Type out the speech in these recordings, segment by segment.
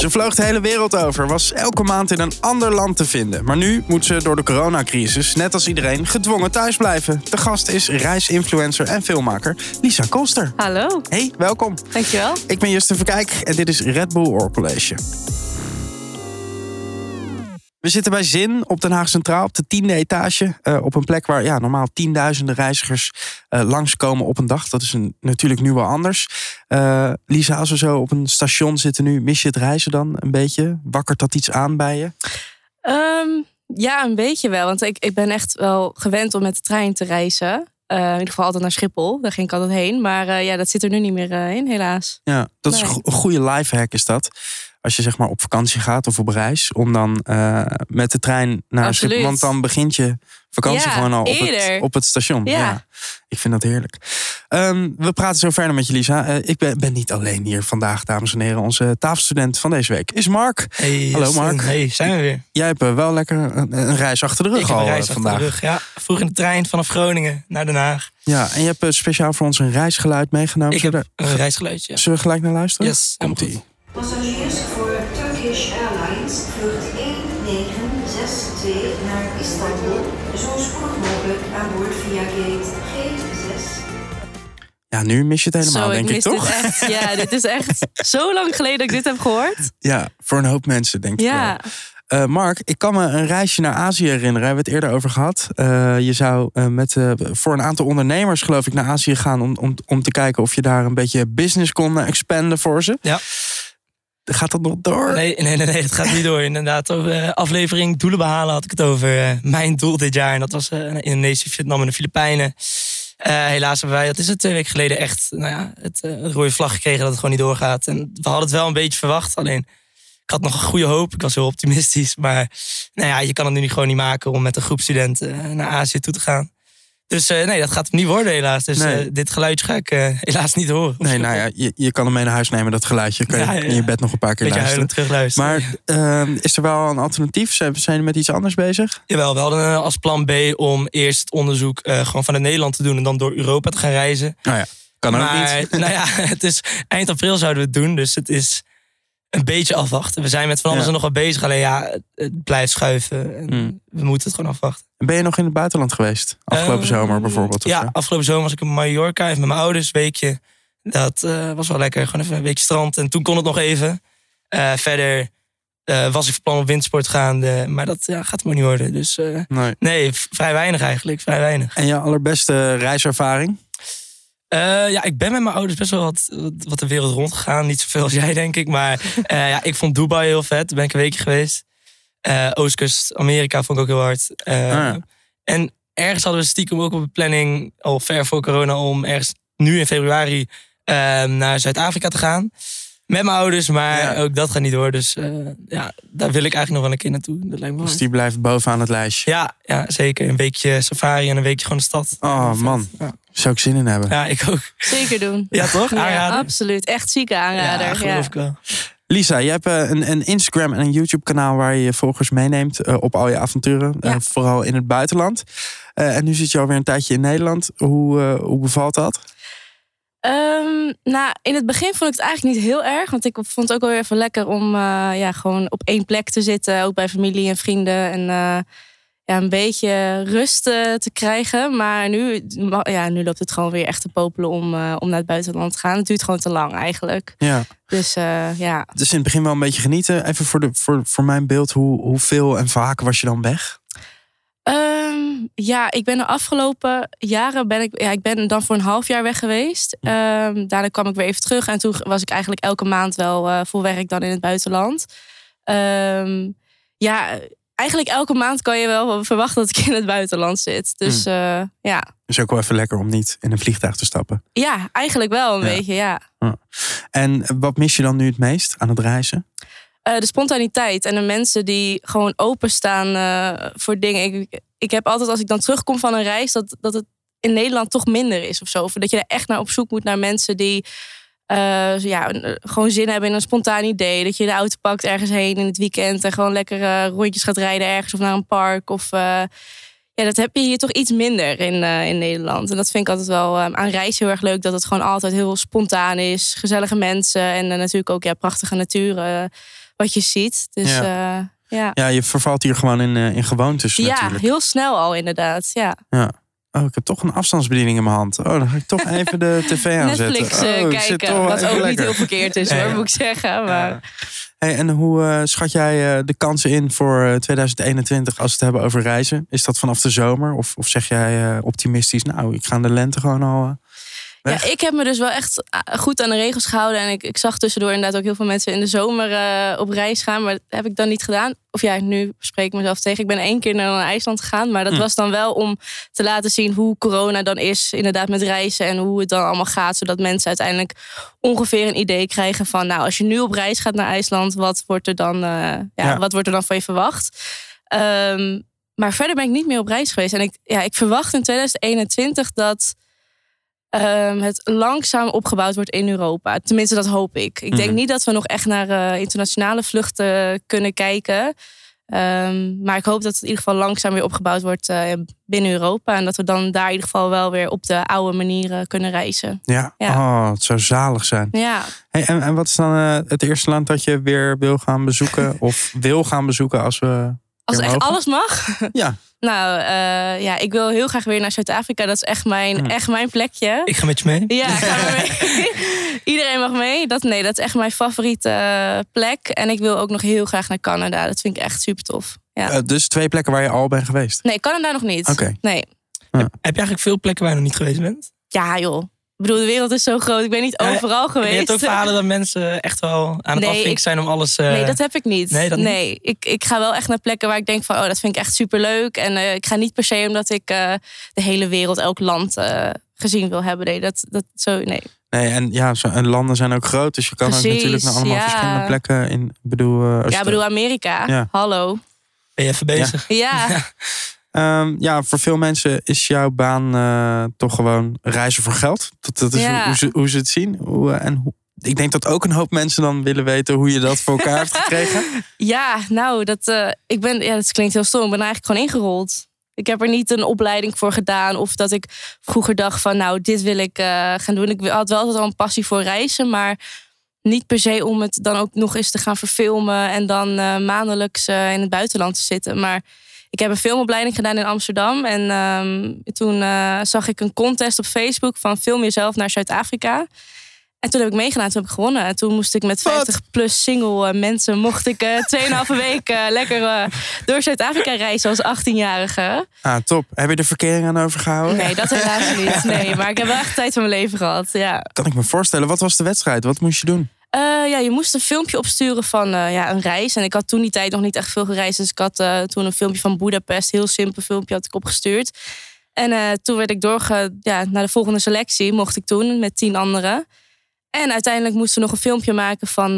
Ze vloog de hele wereld over, was elke maand in een ander land te vinden. Maar nu moet ze door de coronacrisis, net als iedereen, gedwongen thuis blijven. De gast is reisinfluencer en filmmaker Lisa Koster. Hallo. Hey, welkom. Dankjewel. Ik ben Justin Verkijk en dit is Red Bull Oor College. We zitten bij Zin op Den Haag Centraal op de tiende etage. Uh, op een plek waar ja, normaal tienduizenden reizigers uh, langskomen op een dag. Dat is een, natuurlijk nu wel anders. Uh, Lisa, als we zo op een station zitten nu, mis je het reizen dan een beetje? Wakkert dat iets aan bij je? Um, ja, een beetje wel. Want ik, ik ben echt wel gewend om met de trein te reizen. Uh, in ieder geval altijd naar Schiphol. Daar ging ik altijd heen. Maar uh, ja, dat zit er nu niet meer uh, in, helaas. Ja, dat is een goede lifehack is dat. Als je zeg maar op vakantie gaat of op reis. Om dan met de trein naar Absoluut. Want dan begint je vakantie Ja, gewoon al op het, op het station. Ja. ik vind dat heerlijk. Ehm, we praten zo verder met je, Lisa. Eh, ik ben, ben niet alleen hier vandaag, dames en heren. Onze tafelstudent van deze week is Mark. Hey, Hallo. Mark. Hey, zijn we weer. Jij hebt eh, wel lekker een, een reis achter de rug Ik heb al een eh, reis achter vandaag. de rug. Ja, vroeg in de trein vanaf Groningen naar Den Haag. Ja, en je hebt eh, speciaal voor ons een reisgeluid meegenomen. Ik heb een reisgeluidje. Zullen we gelijk naar luisteren? Yes, Komt-ie. Passagiers voor Turkish Airlines vlucht 1962 naar Istanbul. Zo spoedig mogelijk aan boord via gate G6. Ja, nu mis je het helemaal, Zo, ik denk ik, toch? dit echt. Ja, dit is echt zo lang geleden dat ik dit heb gehoord. Ja, voor een hoop mensen, denk ik wel. Ja, Eh, Mark, ik kan me een reisje naar Azië herinneren. Hebben we het eerder over gehad. Eh, je zou eh, met, eh, voor een aantal ondernemers, geloof ik, naar Azië gaan... Om, om, om te kijken of je daar een beetje business kon expanden voor ze. Ja. Gaat dat nog door? Nee, nee, nee, nee, het gaat niet door. Inderdaad, over eh, aflevering Doelen behalen had ik het over eh, mijn doel dit jaar. En dat was eh, Indonesië, Vietnam en de Filipijnen. Helaas hebben wij, dat is het twee weken geleden, echt nou ja, het, het rode vlag gekregen dat het gewoon niet doorgaat. En we hadden het wel een beetje verwacht. Alleen, ik had nog een goede hoop. Ik was heel optimistisch. Maar nou ja, je kan het nu gewoon niet maken om met een groep studenten naar Azië toe te gaan. Dus eh, nee, dat gaat hem niet worden helaas. Dus Nee. eh, dit geluidje ga ik eh, helaas niet horen. Nee, nou ja, je, je kan hem mee naar huis nemen, dat geluidje. Kan je Ja, ja, in je bed nog een paar keer Beetje luisteren. Maar eh, is er wel een alternatief? Zijn jullie met iets anders bezig? Jawel, we hadden eh, als plan B om eerst het onderzoek gewoon vanuit Nederland te doen en dan door Europa te gaan reizen. Nou ja, kan ook maar niet. nou ja, het is eind april zouden we het doen, dus het is een beetje afwachten. We zijn met van alles en nog wat bezig, alleen ja, het, blijft schuiven. En Hmm. We moeten het gewoon afwachten. Ben je nog in het buitenland geweest? Afgelopen Ehm, zomer bijvoorbeeld? Ja, zo? afgelopen zomer was ik in Mallorca even met mijn ouders, een weekje. Dat eh, was wel lekker, gewoon even een weekje strand. En toen kon het nog even. Eh, verder eh, was ik van plan op windsport gaande, maar dat ja, gaat maar niet worden. Dus Nee. nee, vrij weinig eigenlijk, vrij weinig. En je allerbeste reiservaring? Ja, ik ben met mijn ouders best wel wat, wat- wat de wereld rondgegaan. Niet zoveel als jij, denk ik. Maar ja, ik vond Dubai heel vet. Daar ben ik een weekje geweest. Eh, Oostkust, Amerika vond ik ook heel hard. Eh, Ah, ja. En ergens hadden we stiekem ook op de planning, al ver voor corona, om ergens nu in februari eh, naar Zuid-Afrika te gaan. Met mijn ouders, maar Ja. ook dat gaat niet door. Dus eh, ja, daar wil ik eigenlijk nog wel een keer naartoe. Dat lijkt me Dus die blijft bovenaan het lijstje. ja, ja, zeker. Een weekje safari en een weekje gewoon de stad. Oh, man. Ja, Zou ik zin in hebben. ja ik ook. zeker doen. Ja, toch? Absoluut. Echt zieke aanrader. Ja, Ja, geloof ik wel. Lisa, je hebt eh, een, een Instagram en een YouTube kanaal waar je je volgers meeneemt eh, op al je avonturen. eh, Ja. vooral in het buitenland. En nu zit je alweer een tijdje in Nederland. Hoe, hoe bevalt dat? Ehm, nou, in het begin vond ik het eigenlijk niet heel erg. Want ik vond het ook wel even lekker om ja, gewoon op één plek te zitten. Ook bij familie en vrienden. En ja, een beetje rust eh, te krijgen. Maar nu, ja, nu loopt het gewoon weer echt te popelen om, eh, om naar het buitenland te gaan. Het duurt gewoon te lang eigenlijk. Ja. Dus eh, ja, Dus in het begin wel een beetje genieten. Even voor, de, voor, voor mijn beeld, hoe, hoeveel en vaak was je dan weg? Ehm, ja, ik ben de afgelopen jaren ben ik, ja, ik ben dan voor een half jaar weg geweest. Ehm, daarna kwam ik weer even terug en toen was ik eigenlijk elke maand wel vol werk dan in het buitenland. Ehm, ja, eigenlijk elke maand kan je wel verwachten dat ik in het buitenland zit. Dus eh, ja. Dus ook wel even lekker om niet in een vliegtuig te stappen. ja, eigenlijk wel een Ja. beetje, ja. En wat mis je dan nu het meest aan het reizen? Eh, de spontaniteit en de mensen die gewoon openstaan eh voor dingen. Ik, ik heb altijd als ik dan terugkom van een reis, dat, dat het in Nederland toch minder is of zo. Of dat je er echt naar op zoek moet naar mensen die eh, ja, een- gewoon zin hebben in een spontaan idee. Dat je de auto pakt ergens heen in het weekend en gewoon lekker eh, rondjes gaat rijden ergens of naar een park. Of eh, Ja, dat heb je hier toch iets minder in, eh, in Nederland. En dat vind ik altijd wel eh, aan reizen heel erg leuk. Dat het gewoon altijd heel spontaan is. Gezellige mensen. En eh, natuurlijk ook ja, prachtige natuur eh, wat je ziet. Dus Ja. ja, ja. Ja, je vervalt hier gewoon in, eh, in gewoontes ja natuurlijk. heel snel al inderdaad. Ja. Oh, ik heb toch een afstandsbediening in mijn hand. Oh, dan ga ik toch even de tv aanzetten. Netflix eh, oh, kijken. toch Wat ook niet heel verkeerd is hoor, ja. moet ik zeggen. Maar... Ja. Hey, en hoe eh, schat jij eh, de kansen in voor eh, 2021 als we het hebben over reizen? Is dat vanaf de zomer? Of, of zeg jij optimistisch, nou, ik ga in de lente gewoon al... eh? Ja, ik heb me dus wel echt ah, goed aan de regels gehouden. En ik, ik zag tussendoor inderdaad ook heel veel mensen in de zomer eh, op reis gaan. Maar dat heb ik dan niet gedaan. Of ja, nu spreek ik mezelf tegen. Ik ben één keer naar IJsland gegaan. Maar dat Hm. was dan wel om te laten zien hoe corona dan is. Inderdaad met reizen en hoe het dan allemaal gaat. Zodat mensen uiteindelijk ongeveer een idee krijgen van... Nou, als je nu op reis gaat naar IJsland, wat wordt er dan, eh, ja, Ja. Wat wordt er dan van je verwacht? Ehm, maar verder ben ik niet meer op reis geweest. En ik, ja, ik verwacht in 2021 dat ehm, het langzaam opgebouwd wordt in Europa. Tenminste, dat hoop ik. Ik denk Mhm. niet dat we nog echt naar eh, internationale vluchten kunnen kijken. Ehm, maar ik hoop dat het in ieder geval langzaam weer opgebouwd wordt eh, binnen Europa. En dat we dan daar in ieder geval wel weer op de oude manieren kunnen reizen. Ja, Ja. Oh, het zou zalig zijn. Ja, Hey, en, en wat is dan eh, het eerste land dat je weer wil gaan bezoeken? of wil gaan bezoeken als we... als echt alles mag. Ja, Nou eh, ja, ik wil heel graag weer naar Zuid-Afrika. Dat is echt mijn, echt mijn plekje. Ik ga met je mee. Ja, gaan we mee. Iedereen mag mee. Dat, nee, dat is echt mijn favoriete eh, plek. En ik wil ook nog heel graag naar Canada. Dat vind ik echt super tof. Ja. eh, dus twee plekken waar je al bent geweest. Nee, Canada nog niet. Oké. Nee. Heb je eigenlijk veel plekken waar je nog niet geweest bent? Ja, joh. Ik bedoel, de wereld is zo groot. Ik ben niet Ja, overal Je geweest. hebt ook verhalen dat mensen echt wel aan het Nee, afvinken ik- zijn om alles... eh, Nee, dat heb ik niet. Nee, dat niet? ik, ik ga wel echt naar plekken waar ik denk van... oh, dat vind ik echt super leuk. En eh, ik ga niet per se omdat ik eh, de hele wereld, elk land eh, gezien wil hebben. Nee, dat, dat zo, nee. Nee, en ja, zo, en landen zijn ook groot. Dus je kan ook natuurlijk naar allemaal ja. verschillende plekken in. Bedoel, eh, Ja, je- ik bedoel Amerika. Ja. Hallo. Ben je even bezig? Ja. Ehm, ja, voor veel mensen is jouw baan eh, toch gewoon reizen voor geld. Dat, dat is Ja. hoe, hoe ze, hoe ze het zien. Hoe, eh, en hoe, ik denk dat ook een hoop mensen dan willen weten hoe je dat voor elkaar hebt gekregen. Ja, nou, dat, eh, ik ben, ja, dat klinkt heel stom. Ik ben eigenlijk gewoon ingerold. Ik heb er niet een opleiding voor gedaan. Of dat ik vroeger dacht van, nou, dit wil ik gaan doen. Ik had wel altijd al een passie voor reizen. Maar niet per se om het dan ook nog eens te gaan verfilmen. En dan maandelijks in het buitenland te zitten. Maar ik heb een filmopleiding gedaan in Amsterdam. En ehm, toen eh, zag ik een contest op Facebook van film jezelf naar Zuid-Afrika. En toen heb ik meegedaan, toen heb ik gewonnen. En toen moest ik met Wat? 50 plus single eh, mensen, mocht ik eh 2,5 weken eh, lekker eh, door Zuid-Afrika reizen als 18-jarige. Ah, top. Heb je de verkering aan overgehouden? Nee, dat helaas niet. Nee, maar ik heb wel echt tijd van mijn leven gehad. Ja. Kan ik me voorstellen. Wat was de wedstrijd? Wat moest je doen? Eh, ja, je moest een filmpje opsturen van eh, ja, een reis. En ik had toen die tijd nog niet echt veel gereisd. Dus ik had eh, toen een filmpje van Budapest, heel simpel filmpje, had ik opgestuurd. En toen werd ik doorge... Ja, naar de volgende selectie mocht ik toen met tien anderen. En uiteindelijk moesten we nog een filmpje maken van...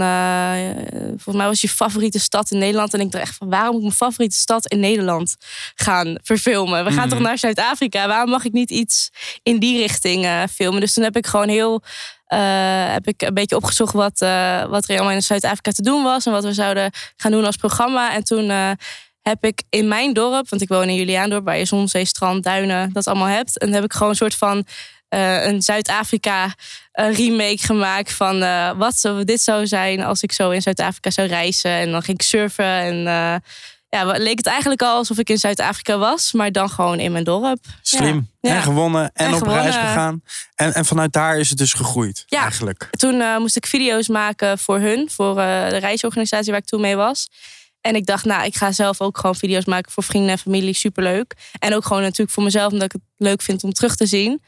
volgens mij was je favoriete stad in Nederland. En ik dacht echt van, waarom moet ik mijn favoriete stad in Nederland gaan verfilmen? We gaan Mhm. toch naar Zuid-Afrika? Waarom mag ik niet iets in die richting filmen? Dus toen heb ik gewoon heel... eh, heb ik een beetje opgezocht wat, eh, wat er allemaal in Zuid-Afrika te doen was. En wat we zouden gaan doen als programma. En toen... eh, heb ik in mijn dorp, want ik woon in Juliaandorp, waar je zon, zee, strand, duinen, dat allemaal hebt. En heb ik gewoon een soort van een Zuid-Afrika remake gemaakt van wat zou dit zou zijn als ik zo in Zuid-Afrika zou reizen. En dan ging ik surfen en ja, leek het eigenlijk al alsof ik in Zuid-Afrika was, maar dan gewoon in mijn dorp. Slim. Ja. En gewonnen. En, En op reis gegaan. En, en vanuit daar is het dus gegroeid. Ja. Eigenlijk. Toen eh, moest ik video's maken voor hun, voor eh, de reisorganisatie waar ik toen mee was. En ik dacht, nou, ik ga zelf ook gewoon video's maken voor vrienden en familie. Superleuk. En ook gewoon natuurlijk voor mezelf, omdat ik het leuk vind om terug te zien.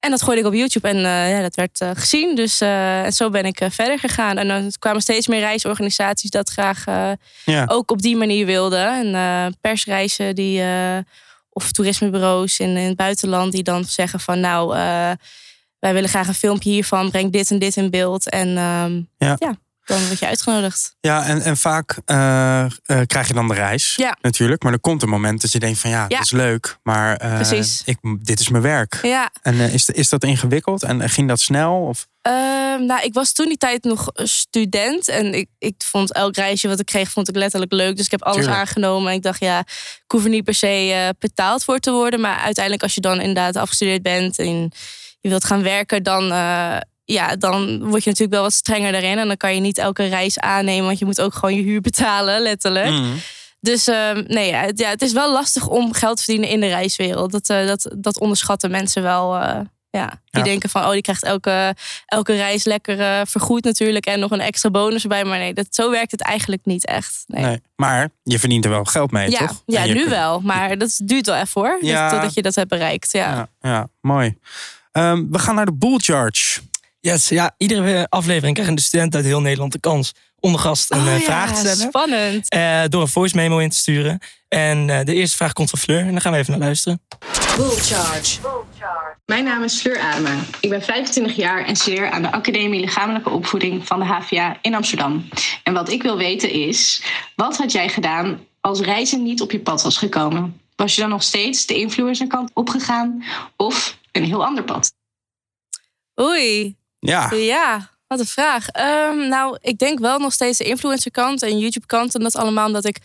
En dat gooide ik op YouTube en eh, ja, dat werd eh, gezien. Dus eh, en zo ben ik verder gegaan. En dan kwamen steeds meer reisorganisaties dat graag Ja. ook op die manier wilden. En persreizen die, of toerismebureaus in, in het buitenland die dan zeggen van nou, wij willen graag een filmpje hiervan, breng dit en dit in beeld. En ehm, Ja. Dan word je uitgenodigd. Ja, en, en vaak eh, eh, krijg je dan de reis. Ja. Natuurlijk. Maar er komt een moment dat je denkt van ja, Ja. dat is leuk. Maar Precies. ik, dit is mijn werk. Ja, En is, is dat ingewikkeld? En ging dat snel? Of? Ehm, nou, ik was toen die tijd nog student. En ik, ik vond elk reisje wat ik kreeg, vond ik letterlijk leuk. Dus ik heb alles Tuurlijk. aangenomen. En ik dacht, ja, ik hoef er niet per se betaald voor te worden. Maar uiteindelijk, als je dan inderdaad afgestudeerd bent en je wilt gaan werken, dan, ja, dan word je natuurlijk wel wat strenger daarin. En dan kan je niet elke reis aannemen, want je moet ook gewoon je huur betalen, letterlijk. Mhm. Dus ehm, nee, ja, het, ja, het is wel lastig om geld te verdienen in de reiswereld. Dat, eh, dat, dat onderschatten mensen wel. eh, ja. Die Ja. denken van, oh, die krijgt elke, elke reis lekker eh, vergoed natuurlijk. En nog een extra bonus erbij. Maar nee, dat, zo werkt het eigenlijk niet echt. Nee. Nee. Maar je verdient er wel geld mee, ja, toch? ja nu kunt- wel. Maar dat duurt wel even hoor. Ja. Totdat je dat hebt bereikt. Ja. Ja, ja mooi. Ehm, we gaan naar de Bull Charge. Yes, ja, iedere aflevering krijgen de studenten uit heel Nederland de kans om de gast een Oh eh, ja, vraag te stellen. Spannend. eh, door een voice memo in te sturen. En eh, de eerste vraag komt van Fleur. En daar gaan we even naar luisteren. Bull Charge. Mijn naam is Fleur Adema. Ik ben 25 jaar en studeer aan de Academie Lichamelijke Opvoeding van de HVA in Amsterdam. En wat ik wil weten is, wat had jij gedaan als reizen niet op je pad was gekomen? Was je dan nog steeds de influencerkant opgegaan of een heel ander pad? Oei. Ja, Ja, wat een vraag. Ehm, nou, ik denk wel nog steeds de influencer kant en YouTube kant. En dat allemaal omdat ik...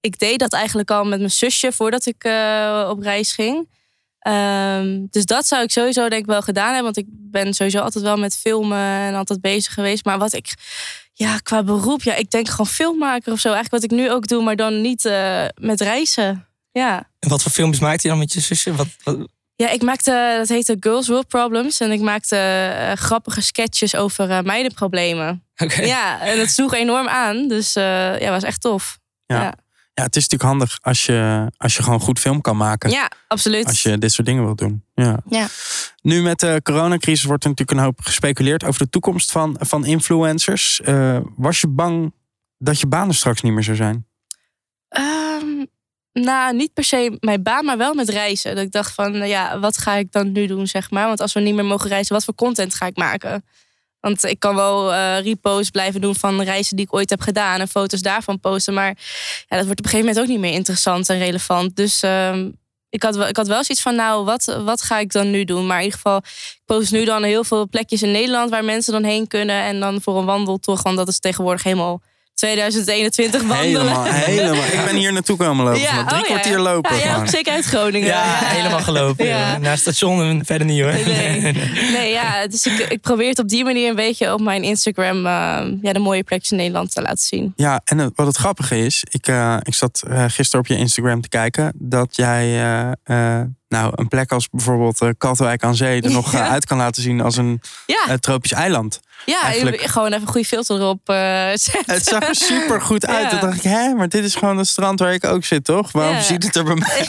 Ik deed dat eigenlijk al met mijn zusje voordat ik eh, op reis ging. Ehm, dus dat zou ik sowieso denk ik wel gedaan hebben. Want ik ben sowieso altijd wel met filmen en altijd bezig geweest. Maar wat ik... Ja, qua beroep, ja, ik denk gewoon filmmaker of zo. Eigenlijk wat ik nu ook doe, maar dan niet eh, met reizen. Ja. En wat voor filmpjes maakte je dan met je zusje? Wat, wat- Ja, ik maakte, dat heette Girls World Problems. En ik maakte eh, grappige sketches over eh, meidenproblemen. Ja, en dat sloeg enorm aan. Dus eh ja, was echt tof. Ja. Ja, ja, het is natuurlijk handig als je, als je gewoon goed film kan maken. ja absoluut. Als je dit soort dingen wilt doen. Ja. Ja. Nu met de coronacrisis wordt er natuurlijk een hoop gespeculeerd over de toekomst van, van influencers. Was je bang dat je baan er straks niet meer zou zijn? Ehm, nou, niet per se mijn baan, maar wel met reizen. Dat ik dacht van, nou ja, wat ga ik dan nu doen, zeg maar? Want als we niet meer mogen reizen, wat voor content ga ik maken? Want ik kan wel eh reposts blijven doen van reizen die ik ooit heb gedaan en foto's daarvan posten. Maar ja, dat wordt op een gegeven moment ook niet meer interessant en relevant. Dus ehm, ik, had wel, ik had wel zoiets van, nou, wat, wat ga ik dan nu doen? Maar in ieder geval, ik post nu dan heel veel plekjes in Nederland waar mensen dan heen kunnen. En dan voor een wandeltocht, want dat is tegenwoordig helemaal 2021 wandelen. Helemaal, helemaal. Ik ben hier naartoe komen lopen. van drie oh kwartier lopen. Ja, ja, zeker uit Groningen. Ja, helemaal gelopen. Ja. Naar het station en verder niet hoor. Nee, nee ja, dus ik, ik probeer het op die manier een beetje op mijn Instagram eh, ja, de mooie plekjes in Nederland te laten zien. Ja, en het- wat het grappige is, ik, eh, ik zat eh, gisteren op je Instagram te kijken dat jij eh, eh, nou een plek als bijvoorbeeld Katwijk aan Zee er nog Ja. uit kan laten zien als een Ja, tropisch eiland. Ja eigenlijk- gewoon even een goede filter erop eh, zetten. Het zag er super goed uit. Ja. Toen dacht ik, hè, maar dit is gewoon het strand waar ik ook zit, toch? Waarom Ja. ziet het er bij mij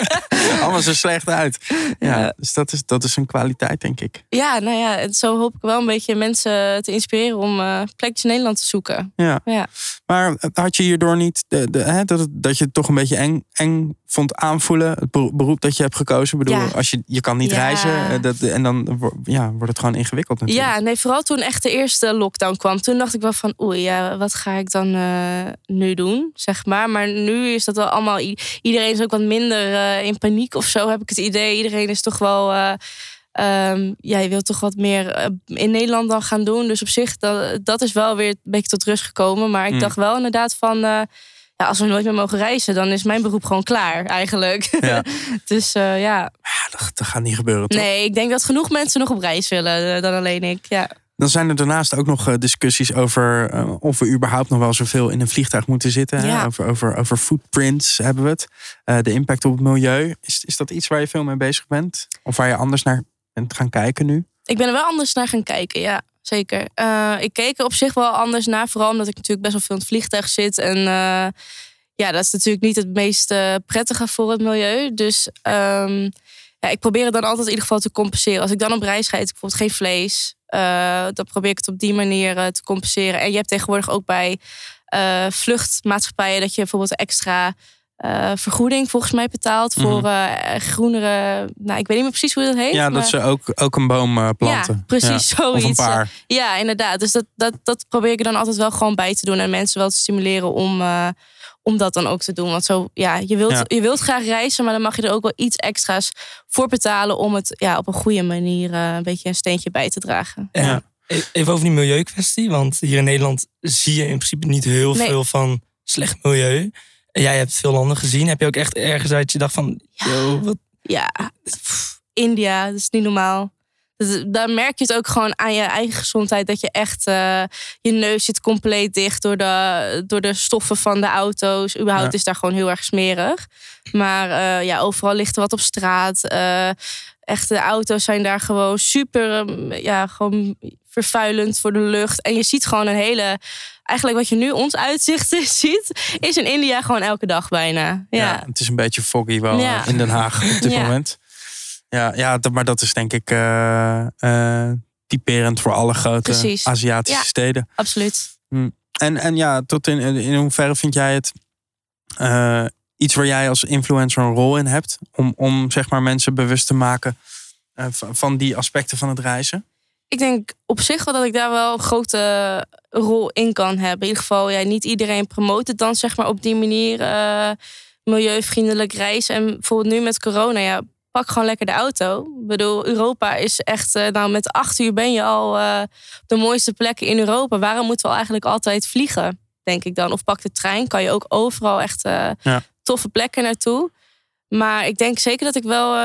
allemaal- zo slecht uit? Ja, Ja. dus dat is, dat is een kwaliteit, denk ik. Ja, nou ja, en zo hoop ik wel een beetje mensen te inspireren om eh, plekjes in Nederland te zoeken. Ja. Ja. Maar had je hierdoor niet de, de, hè, dat, dat je het toch een beetje eng, eng vond aanvoelen? Het beroep- dat je hebt gekozen? Ik bedoel, als je, je kan niet reizen eh, dat, en dan ja, wordt het gewoon ingewikkeld natuurlijk. Ja, nee, vooral toen echt de eerste lockdown kwam. Toen dacht ik wel van, oei, ja, wat ga ik dan eh, nu doen, zeg maar. Maar nu is dat wel allemaal... Iedereen is ook wat minder eh, in paniek of zo, heb ik het idee. Iedereen is toch wel... ehm, ja, je wilt toch wat meer in Nederland dan gaan doen. Dus op zich, dat, dat is wel weer een beetje tot rust gekomen. Maar ik Mm. dacht wel inderdaad van... ja, als we nooit meer mogen reizen, dan is mijn beroep gewoon klaar, eigenlijk. Ja. dus ja, Ja, dat, dat gaat niet gebeuren, toch? nee, ik denk dat genoeg mensen nog op reis willen dan alleen ik. Ja. Dan zijn er daarnaast ook nog eh, discussies over eh, of we überhaupt nog wel zoveel in een vliegtuig moeten zitten. Ja. Over, over, over footprints hebben we het. Eh, de impact op het milieu. Is, is dat iets waar je veel mee bezig bent? Of waar je anders naar bent gaan kijken nu? Ik ben er wel anders naar gaan kijken, ja, zeker. Ik keek er op zich wel anders naar, vooral omdat ik natuurlijk best wel veel in het vliegtuig zit. En ja, dat is natuurlijk niet het meest prettige voor het milieu. Dus ehm, ja, ik probeer het dan altijd in ieder geval te compenseren. Als ik dan op reis ga, eet ik bijvoorbeeld geen vlees. Eh, dan probeer ik het op die manier eh, te compenseren. En je hebt tegenwoordig ook bij eh, vluchtmaatschappijen dat je bijvoorbeeld extra eh, vergoeding volgens mij betaalt voor eh, groenere. Nou, ik weet niet meer precies hoe dat heet. Ja, dat maar- ze ook, ook een boom eh, planten. ja, precies Ja. zoiets. Of een paar. Ja, inderdaad. Dus dat, dat, dat probeer ik er dan altijd wel gewoon bij te doen. En mensen wel te stimuleren om, eh, om dat dan ook te doen. Want zo, ja, je wilt, Ja. je wilt graag reizen, maar dan mag je er ook wel iets extra's voor betalen om het ja, op een goede manier een beetje een steentje bij te dragen. Ja. E- Even over die milieukwestie. Want hier in Nederland zie je in principe niet heel Nee. veel van slecht milieu. Jij hebt veel landen gezien. Heb je ook echt ergens uit je dacht van... Yo, wat Ja, pff, India, dat is niet normaal. Dat- Daar merk je het ook gewoon aan je eigen gezondheid. Dat je echt, eh, je neus zit compleet dicht door de, door de stoffen van de auto's. Überhaupt Ja. is daar gewoon heel erg smerig. Maar eh, ja, overal ligt er wat op straat. Eh echt, de auto's zijn daar gewoon super, ja, gewoon vervuilend voor de lucht. En je ziet gewoon een hele, eigenlijk wat je nu ons uitzicht ziet, is in India gewoon elke dag bijna. Ja. Ja, het is een beetje foggy wel Ja. eh, in Den Haag op dit Ja. moment. Ja, ja maar dat is denk ik eh, eh, typerend voor alle grote Precies. Aziatische steden. absoluut. En, en ja, tot in, in hoeverre vind jij het iets waar jij als influencer een rol in hebt? Om, om zeg maar mensen bewust te maken van, van die aspecten van het reizen? Ik denk op zich wel dat ik daar wel een grote rol in kan hebben. In ieder geval, ja, niet iedereen promoot het dan zeg maar op die manier eh, milieuvriendelijk reizen. En bijvoorbeeld nu met corona, ja, pak gewoon lekker de auto. Ik bedoel, Europa is echt, eh, nou met acht uur ben je al eh, op de mooiste plekken in Europa. Waarom moeten we eigenlijk altijd vliegen, denk ik dan? Of pak de trein, kan je ook overal echt Ja. toffe plekken naartoe. Maar ik denk zeker dat ik wel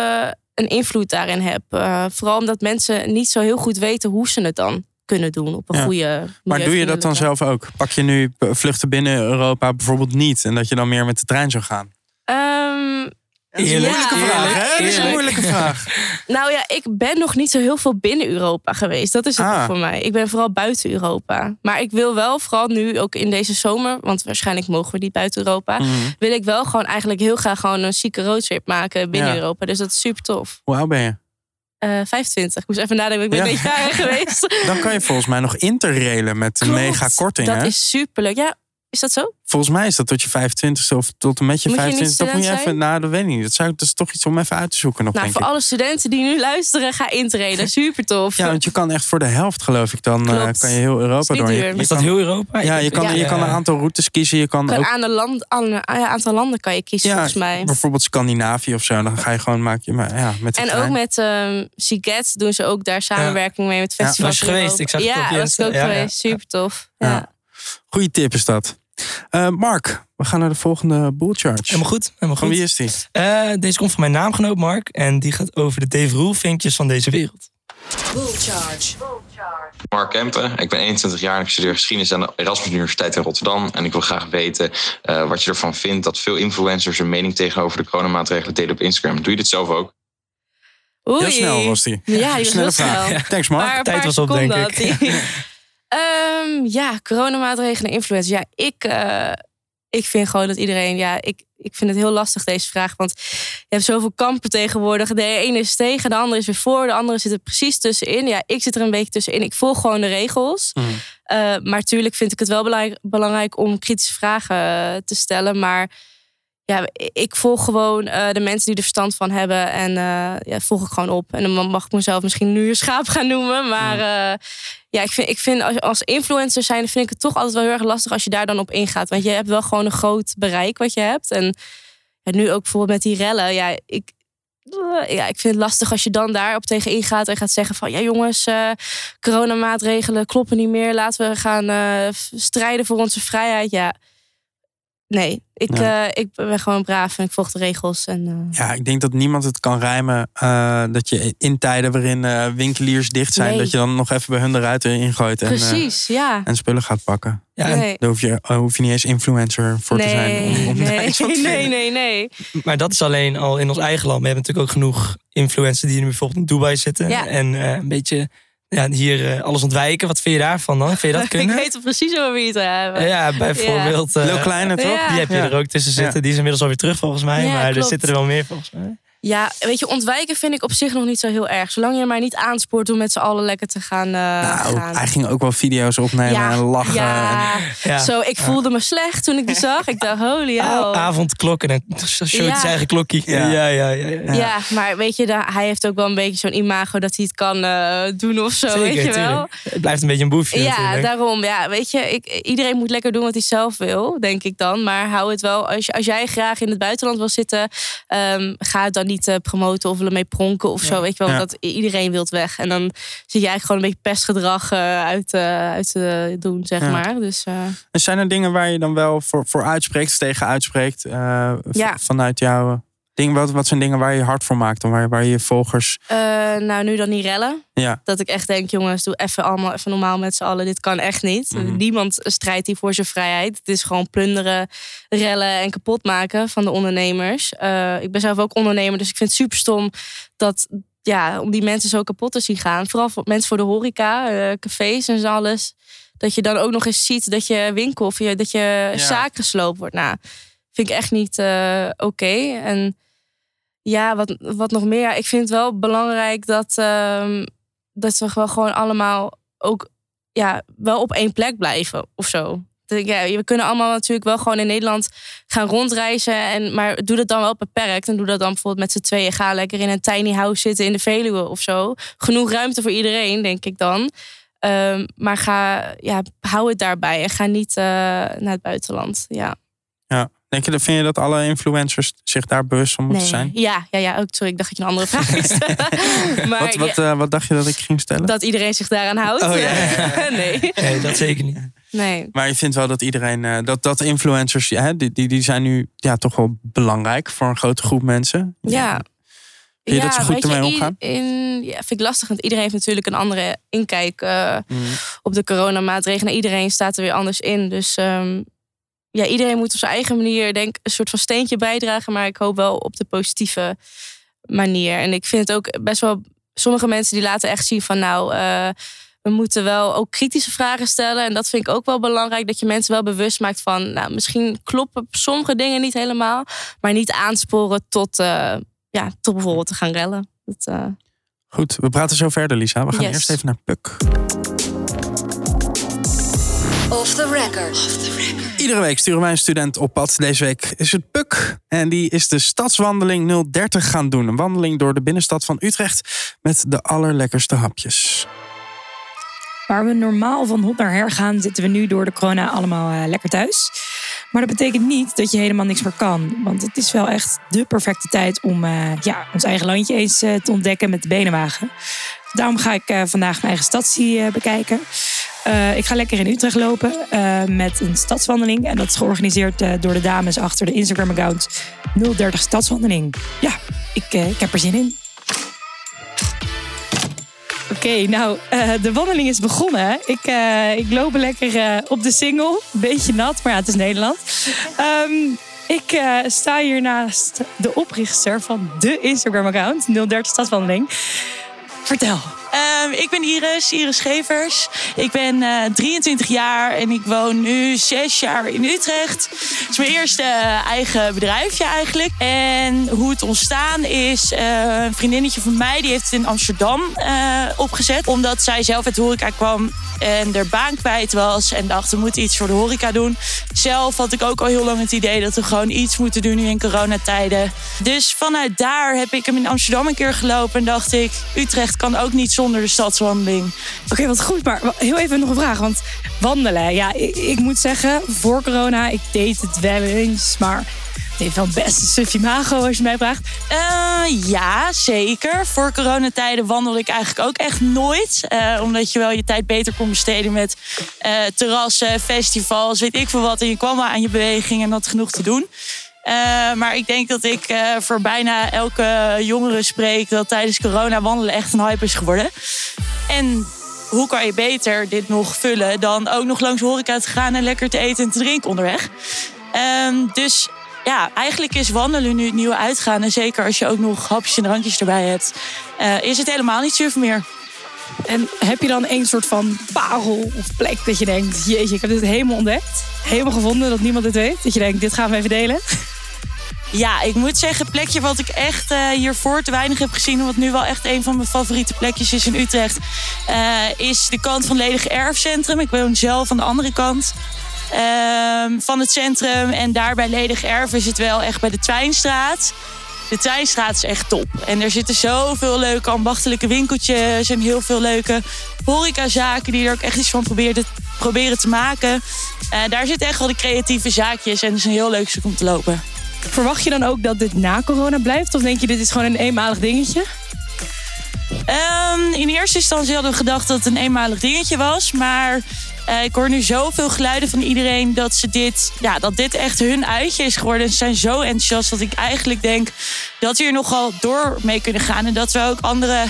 een invloed daarin heb. Vooral omdat mensen niet zo heel goed weten hoe ze het dan kunnen doen op een Ja. goede Maar doe je dat dan zelf ook? Pak je nu vluchten binnen Europa bijvoorbeeld niet en dat je dan meer met de trein zou gaan? Ehm, Dat is een moeilijke Ja. vraag, hè? Dat is een moeilijke vraag. nou ja, ik ben nog niet zo heel veel binnen Europa geweest. Dat is het Ah. voor mij. Ik ben vooral buiten Europa. Maar ik wil wel, vooral nu ook in deze zomer, want waarschijnlijk mogen we niet buiten Europa, Mhm. wil ik wel gewoon eigenlijk heel graag gewoon een zieke roadtrip maken binnen Ja. Europa. Dus dat is super tof. Hoe oud ben je? Eh 25. Ik moest even nadenken, ik ben Ja. een beetje jarig geweest. Dan kan je volgens mij nog interrailen met Klopt. mega korting. Dat hè? is superleuk. Ja, is dat zo? Volgens mij is dat tot je 25ste of tot en met je Moet je niet 25ste. Dat moet je even, zijn? nou, dat weet ik niet. Dat, zou, dat is toch iets om even uit te zoeken nog, Nou, denk voor ik. alle studenten die nu luisteren, ga intreden. Super tof. Ja, want je kan echt voor de helft, geloof ik, dan eh, Klopt. kan je heel Europa Is door. Je- duur. je Is dat kan- heel Europa? Ja, je kan, Ja. je kan een aantal routes kiezen. Je kan kan ook aan een land, aan een ja, aantal landen kan je kiezen, Ja, volgens mij. bijvoorbeeld Scandinavië of zo. Dan ga je gewoon maak je maar ja, met En trein. ook met um, Siget doen ze ook daar samenwerking mee met Ja. festivals. Was je in geweest? Ik zag het ja, op was ik Insta. ook Ja, ja. geweest. Super tof. Ja. Ja. Goeie tip is dat. Eh, Mark, we gaan naar de volgende bull charge. Helemaal goed. Helemaal Van goed. wie is die? Eh, deze komt van mijn naamgenoot Mark. En die gaat over de Dave Roel vinkjes van deze wereld. Bull Charge. Mark Kempen, ik ben 21 jaar en ik studeer geschiedenis aan de Erasmus Universiteit in Rotterdam. En ik wil graag weten eh, wat je ervan vindt dat veel influencers een mening tegenover de coronamaatregelen delen op Instagram. Doe je dit zelf ook? Oei. Heel snel was die. Ja, die was Snelle heel snel. Thanks, Mark. Tijd paar was op, denk had Ehm, ja, coronamaatregelen, influencers. Ja, ik, eh, ik vind gewoon dat iedereen... Ja, ik, ik vind het heel lastig deze vraag. Want je hebt zoveel kampen tegenwoordig. De ene is tegen, de andere is weer voor. De andere zit er precies tussenin. Ja, ik zit er een beetje tussenin. Ik volg gewoon de regels. Mhm. Eh, maar tuurlijk vind ik het wel belangrijk, belangrijk om kritische vragen eh, te stellen. Maar ja, ik volg gewoon eh, de mensen die er verstand van hebben. En eh, ja, volg ik gewoon op. En dan mag ik mezelf misschien nu een schaap gaan noemen. Maar eh, ja, ik vind, ik vind als, als influencer zijn, vind ik het toch altijd wel heel erg lastig als je daar dan op ingaat. Want je hebt wel gewoon een groot bereik wat je hebt. En ja, nu ook bijvoorbeeld met die rellen. Ja, ik, ja, ik vind het lastig als je dan daarop tegen ingaat en gaat zeggen van ja jongens, eh coronamaatregelen kloppen niet meer. Laten we gaan strijden voor onze vrijheid. Ja, nee, ik, eh, ik ben gewoon braaf en ik volg de regels. En, eh, Ja, ik denk dat niemand het kan rijmen eh, dat je in tijden waarin eh, winkeliers dicht zijn, Nee. dat je dan nog even bij hun de ruiten ingooit en, eh, Precies, ja. en spullen gaat pakken. Ja, en- nee. Daar hoef je, hoef je niet eens influencer voor te zijn. Om, om nee, nee, nee, nee. Maar dat is alleen al in ons eigen land. We hebben natuurlijk ook genoeg influencers die nu bijvoorbeeld in Dubai zitten. Ja. En eh, een beetje ja, hier eh, alles ontwijken. Wat vind je daarvan dan? Vind je dat ik kunnen? weet er precies over wie het hebben. Ja, bijvoorbeeld... eh, Lil Kleine, toch? Ja. Die heb je Ja. er ook tussen zitten. Die is inmiddels alweer terug volgens mij. Ja, maar er zitten er wel meer volgens mij. Ja, weet je, ontwijken vind ik op zich nog niet zo heel erg. Zolang je maar niet aanspoort om met z'n allen lekker te gaan. eh, Nou, gaan. hij ging ook wel video's opnemen en lachen. Ja, En, Ja. Zo, ik voelde me slecht toen ik die zag. Ik dacht, holy hell. Avondklok en dan showt hij Ja. zijn eigen klokje. Ja. Ja, ja, ja. ja, ja. Ja, maar weet je, hij heeft ook wel een beetje zo'n imago dat hij het kan eh, doen of zo, Zeker, weet je wel. tuurlijk. Het blijft een beetje een boefje Ja, natuurlijk. daarom. Ja, weet je, ik, iedereen moet lekker doen wat hij zelf wil, denk ik dan. Maar hou het wel, als, je, als jij graag in het buitenland wil zitten, ehm, ga het dan niet niet te promoten of willen mee pronken of zo. Weet je wel, dat iedereen wilt weg. En dan zit je eigenlijk gewoon een beetje pestgedrag eh, uit, eh, uit te doen, zeg maar. Dus eh, En zijn er dingen waar je dan wel voor, voor uitspreekt, tegen uitspreekt? eh. Vanuit jouw ding, wat, wat zijn dingen waar je hard voor maakt? En waar, waar je volgers. eh, nou, nu dan niet rellen. Ja. Dat ik echt denk, jongens, doe even allemaal even normaal met z'n allen. Dit kan echt niet. Mhm. Niemand strijdt hier voor zijn vrijheid. Het is gewoon plunderen, rellen en kapot maken van de ondernemers. Eh, ik ben zelf ook ondernemer, dus ik vind het super stom dat ja, om die mensen zo kapot te zien gaan. Vooral voor mensen voor de horeca, eh, cafés en zo alles. Dat je dan ook nog eens ziet dat je winkel of je, dat je zaak gesloopt wordt. Nou, vind ik echt niet oké. En ja, wat, wat nog meer. Ik vind het wel belangrijk dat, ehm, dat we gewoon allemaal ook ja, wel op één plek blijven of zo. Ja, we kunnen allemaal natuurlijk wel gewoon in Nederland gaan rondreizen. En, maar doe dat dan wel beperkt. En doe dat dan bijvoorbeeld met z'n tweeën. Ga lekker in een tiny house zitten in de Veluwe of zo. Genoeg ruimte voor iedereen, denk ik dan. Ehm, maar ga, ja, hou het daarbij. En ga niet eh, naar het buitenland. Ja. Denk je, dat- vind je dat alle influencers zich daar bewust van moeten zijn? Ja, ja, ja. Ook, sorry, ik dacht dat je een andere vraag ging stellen. maar Wat, wat, ja, eh, wat dacht je dat ik ging stellen? dat iedereen zich daaraan houdt. Oh, ja, ja, nee. Nee, dat zeker niet. nee. Maar je vindt wel dat iedereen, eh, dat, dat influencers, ja, hè, die, die, die zijn nu ja, toch wel belangrijk voor een grote groep mensen. Ja. Vind je dat ze goed ermee omgaan? In, ja, vind ik lastig, want iedereen heeft natuurlijk een andere inkijk eh, Mm. op de coronamaatregelen. Iedereen staat er weer anders in. Dus ehm, ja, iedereen moet op zijn eigen manier, denk een soort van steentje bijdragen. Maar ik hoop wel op de positieve manier. En ik vind het ook best wel. Sommige mensen die laten echt zien van nou. eh, we moeten wel ook kritische vragen stellen. En dat vind ik ook wel belangrijk. Dat je mensen wel bewust maakt van. Nou, misschien kloppen sommige dingen niet helemaal. Maar niet aansporen tot, eh, ja, tot bijvoorbeeld te gaan rellen. Dat, eh, Goed, we praten zo verder, Lisa. We gaan Yes. eerst even naar Puk. Off the record. Iedere week sturen wij een student op pad. Deze week is het Puk. En die is de stadswandeling 030 gaan doen. Een wandeling door de binnenstad van Utrecht met de allerlekkerste hapjes. Waar we normaal van hot naar her gaan, zitten we nu door de corona allemaal eh, lekker thuis. Maar dat betekent niet dat je helemaal niks meer kan. Want het is wel echt de perfecte tijd om eh, ja, ons eigen landje eens eh, te ontdekken met de benenwagen. Daarom ga ik vandaag mijn eigen stadsie eh, bekijken. Eh, ik ga lekker in Utrecht lopen eh, met een stadswandeling. En dat is georganiseerd eh, door de dames achter de Instagram-account 030 Stadswandeling. Ja, ik, ik heb er zin in. Oké, nou, de wandeling is begonnen. Ik, ik loop lekker op de single. Beetje nat, maar ja, het is Nederland. Ehm, ik sta hier naast de oprichter van de Instagram-account, 030 Stadswandeling. Vertel. Ehm, ik ben Iris, Iris Gevers. Ik ben eh, 23 jaar en ik woon nu 6 jaar in Utrecht. Het is mijn eerste eh, eigen bedrijfje eigenlijk. En hoe het ontstaan is, eh, een vriendinnetje van mij die heeft het in Amsterdam eh, opgezet. Omdat zij zelf uit de horeca kwam en haar baan kwijt was. En dacht, we moeten iets voor de horeca doen. Zelf had ik ook al heel lang het idee dat we gewoon iets moeten doen nu in coronatijden. Dus vanuit daar heb ik hem in Amsterdam een keer gelopen. En dacht ik, Utrecht kan ook niet zonder de stadswandeling. Oké, wat goed. Maar heel even nog een vraag. Want wandelen, ja, ik, ik moet zeggen, voor corona, ik deed het wel eens. Maar het heeft wel best een suf imago als je mij vraagt. Eh, ja, zeker. Voor coronatijden wandelde ik eigenlijk ook echt nooit. Eh, omdat je wel je tijd beter kon besteden met eh, terrassen, festivals, weet ik veel wat. En je kwam maar aan je beweging en had genoeg te doen. Eh, maar ik denk dat ik eh, voor bijna elke jongere spreek dat tijdens corona wandelen echt een hype is geworden. En hoe kan je beter dit nog vullen dan ook nog langs horeca te gaan en lekker te eten en te drinken onderweg? Ehm, dus ja, eigenlijk is wandelen nu het nieuwe uitgaan. En zeker als je ook nog hapjes en drankjes erbij hebt, eh, is het helemaal niet suf meer. En heb je dan een soort van parel of plek dat je denkt... jeetje, ik heb dit helemaal ontdekt. Helemaal gevonden dat niemand dit weet. Dat je denkt, dit gaan we even delen. Ja, ik moet zeggen, het plekje wat ik echt eh, hiervoor te weinig heb gezien... wat nu wel echt een van mijn favoriete plekjes is in Utrecht... eh, is de kant van Ledig Erfcentrum. Ik woon zelf aan de andere kant ehm, van het centrum. En daar bij Ledig Erf is het wel echt bij de Twijnstraat. De Twijnstraat is echt top. En er zitten zoveel leuke ambachtelijke winkeltjes... en heel veel leuke horecazaken die er ook echt iets van proberen, proberen te maken. Eh, daar zitten echt wel de creatieve zaakjes en het is een heel leuk stuk om te lopen. Verwacht je dan ook dat dit na corona blijft? Of denk je dit is gewoon een eenmalig dingetje? Ehm, in eerste instantie hadden we gedacht dat het een eenmalig dingetje was. Maar eh, ik hoor nu zoveel geluiden van iedereen dat, ze dit, ja, dat dit echt hun uitje is geworden. Ze zijn zo enthousiast dat ik eigenlijk denk dat we hier nogal door mee kunnen gaan. En dat we ook andere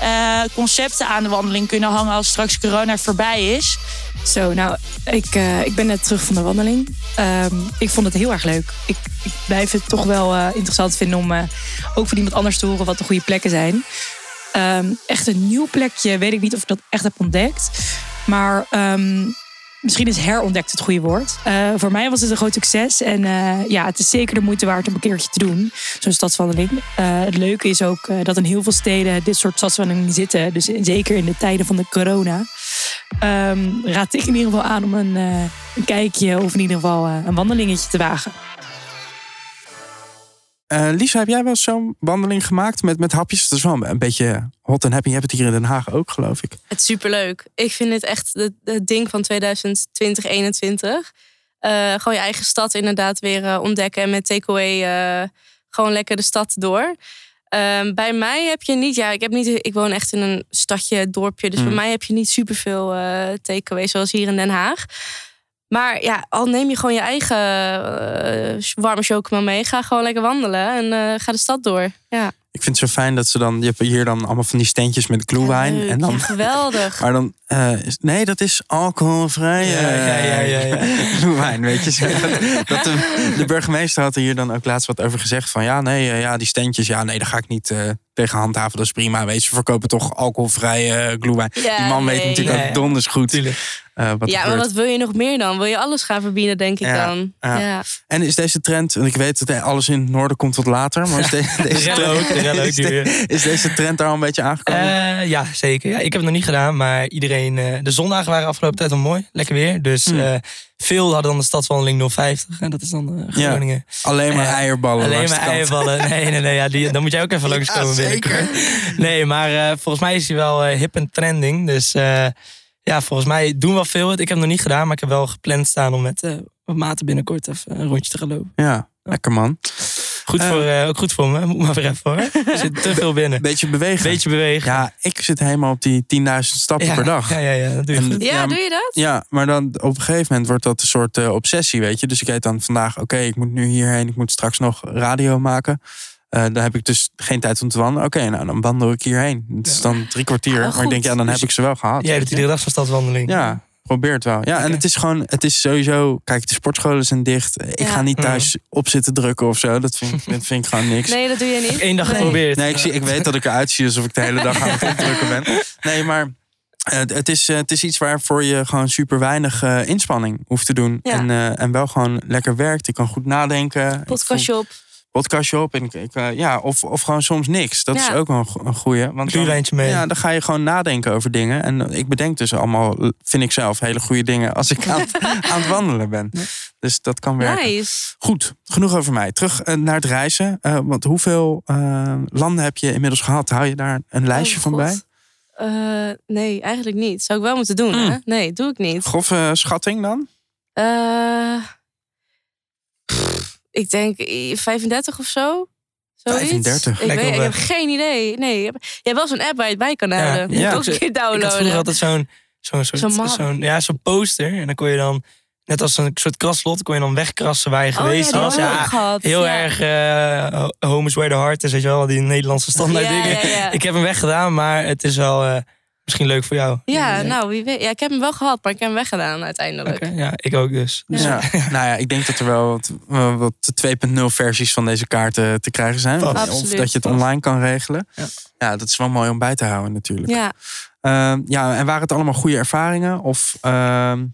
eh, concepten aan de wandeling kunnen hangen als straks corona voorbij is. Zo, nou, ik, eh, ik ben net terug van de wandeling. Ehm, ik vond het heel erg leuk. Ik, ik blijf het toch wel interessant vinden om ook van iemand anders te horen wat de goede plekken zijn. Ehm, echt een nieuw plekje, weet ik niet of ik dat echt heb ontdekt. Maar ehm, misschien is herontdekt het goede woord. Eh, voor mij was het een groot succes. En eh, ja, het is zeker de moeite waard om een keertje te doen. Zo'n stadswandeling. Eh, het leuke is ook dat in heel veel steden dit soort stadswandelingen zitten. Dus zeker in de tijden van de corona. Ehm, raad ik in ieder geval aan om een, een kijkje of in ieder geval een wandelingetje te wagen. Eh, Lisa, heb jij wel zo'n wandeling gemaakt met, met hapjes? Dat is wel een beetje hot en happy. Je hebt het hier in Den Haag ook, geloof ik. Het is superleuk. Ik vind het echt het, het ding van 2020, 2021. Eh, gewoon je eigen stad inderdaad weer eh, ontdekken. En met takeaway gewoon lekker de stad door. Ehm, bij mij heb je niet, ja, ik, heb niet, ik woon echt in een stadje, dorpje. Dus Mm. bij mij heb je niet superveel takeaway zoals hier in Den Haag. Maar ja, al neem je gewoon je eigen eh, warme chocomel mee. Ga gewoon lekker wandelen en eh, ga de stad door. Ja, Ik vind het zo fijn dat ze dan... Je hebt hier dan allemaal van die standjes met leuk. en dan, Ja, geweldig. maar dan... eh, nee, dat is alcoholvrij. Ja, ja, ja, ja, weet je. Dat, dat de, de burgemeester had er hier dan ook laatst wat over gezegd. Van ja, nee, ja, die standjes. Ja, nee, daar ga ik niet eh, tegen handhaven. Dat is prima. Weet je, ze verkopen toch alcoholvrije glühwein. Ja, die man weet natuurlijk Ja, ook donders goed Tuurlijk. Eh, wat ja, maar wat wil je nog meer dan? Wil je alles gaan verbieden, denk ik Ja, dan? ja. Ja. En is deze trend, want ik weet dat alles in het noorden komt wat later, maar is, de- De deze, ook is, de- is deze trend daar al een beetje aangekomen? Eh, ja, zeker. Ja, ik heb het nog niet gedaan, maar iedereen. eh, de zondagen waren afgelopen tijd wel mooi. Lekker weer. Dus Hmm. eh, veel hadden dan de stadswandeling 050. En dat is dan eh, Ja. Groningen. Alleen maar eh, eierballen. Alleen maar eierballen. Nee, nee, nee. Ja, die, dan moet jij ook even langskomen Ja, binnenkort. Nee, maar eh, volgens mij is hij wel eh, hip en trending. Dus eh, ja, volgens mij doen we wel veel. Ik heb het nog niet gedaan, maar ik heb wel gepland staan om met eh wat maten binnenkort even een rondje te gaan lopen. Ja, lekker man. Goed Eh. voor, eh, ook goed voor me. Moet maar weer even hoor. Er zit te veel binnen. Beetje bewegen. Beetje bewegen. Ja, ik zit helemaal op die 10.000 stappen ja, per dag. Ja, ja, ja, dat doe je En- goed. Ja, Ja, doe je dat? Ja, maar dan op een gegeven moment wordt dat een soort eh, obsessie, weet je. Dus ik weet dan vandaag, oké, ik moet nu hierheen, ik moet straks nog radio maken. Eh, dan heb ik dus geen tijd om te wandelen. Oké, nou dan wandel ik hierheen. Het is dan drie kwartier. Ah, maar ik denk, ja, dan Dus heb ik ze wel gehad. Jij doet je. iedere dag zo'n stadswandeling. Ja, probeer het wel. Ja, en het is gewoon, het is sowieso, kijk, de sportscholen zijn dicht. Ik Ja. ga niet Mhm. thuis op zitten drukken of zo. Dat vind, ik- dat vind ik gewoon niks. Nee, dat doe je niet. Eén dag Nee. geprobeerd. Nee, ik, zie, ik weet dat ik eruit zie alsof ik de hele dag aan het opdrukken ben. Nee, maar eh, het, is, eh, het is iets waarvoor je gewoon super weinig eh, inspanning hoeft te doen. Ja. En, eh, en wel gewoon lekker werkt. Je kan goed nadenken. Ik Podcastje op. Podcastje op. En ik, ik, eh, ja, of, of gewoon soms niks. Dat is ook wel een, go- een goeie. Want dan, mee. ja, dan ga je gewoon nadenken over dingen. En ik bedenk dus allemaal, vind ik zelf, hele goede dingen als ik aan, het- aan het wandelen ben. Dus dat kan werken. Nice. Goed, genoeg over mij. Terug eh, naar het reizen. Eh, want hoeveel eh, landen heb je inmiddels gehad? Hou je daar een lijstje Oh, van God. bij? Eh, nee, eigenlijk niet. Zou ik wel moeten doen, Mm. hè? Nee, doe ik niet. Grove schatting dan? Eh, ik denk eh, 35 of zo. Zoiets. 35, Ik, weet, ik heb weg. geen idee. Nee, je hebt, je hebt wel zo'n app waar je het bij kan Ja, houden. Die ja. ik ook een keer Ik had vroeger downloaden. altijd zo'n zo'n soort, Zo'n ja, zo'n poster. En dan kon je dan, net als een soort kraslot, kon je dan wegkrassen waar je Oh geweest ja, was. Ja, heel Ja. erg eh home is where the heart is, weet je wel, die Nederlandse standaard Ja, dingen. ja, ja. Ik heb hem weggedaan, maar het is wel eh, misschien leuk voor jou. Ja, nou, wie weet. Ja, ik heb hem wel gehad, maar ik heb hem weggedaan uiteindelijk. ja, ik ook dus. dus Ja. nou ja, ik denk dat er wel wat, wat 2.0 versies van deze kaarten te krijgen zijn. Vast. Of Absoluut. dat je het online kan regelen. Ja. Ja. dat is wel mooi om bij te houden natuurlijk. Ja. Ehm, ja, en waren het allemaal goede ervaringen? Of ehm,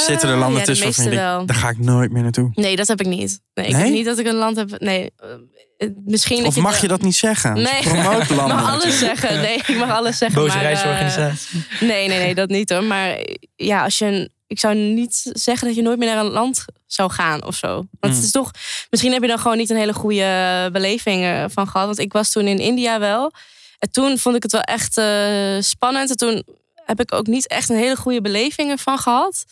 zitten er Eh, landen ja, tussen waarvan je denkt, daar ga ik nooit meer naartoe? Nee, dat heb ik niet. Nee, ik Nee? heb niet dat ik een land heb. Nee, eh, misschien. dat Of mag je dat niet zeggen? Nee, ik landen mag alles zeggen. Nee, ik mag alles zeggen. Boze maar, eh, reisorganisatie. Nee, nee, nee, dat niet hoor. Maar eh, ja, als je. een- Ik zou niet zeggen dat je nooit meer naar een land zou gaan of zo. Want Mm. het is toch. Misschien heb je dan gewoon niet een hele goede beleving eh, van gehad. Want ik was toen in India wel. En toen vond ik het wel echt eh, spannend. En toen heb ik ook niet echt een hele goede beleving ervan gehad.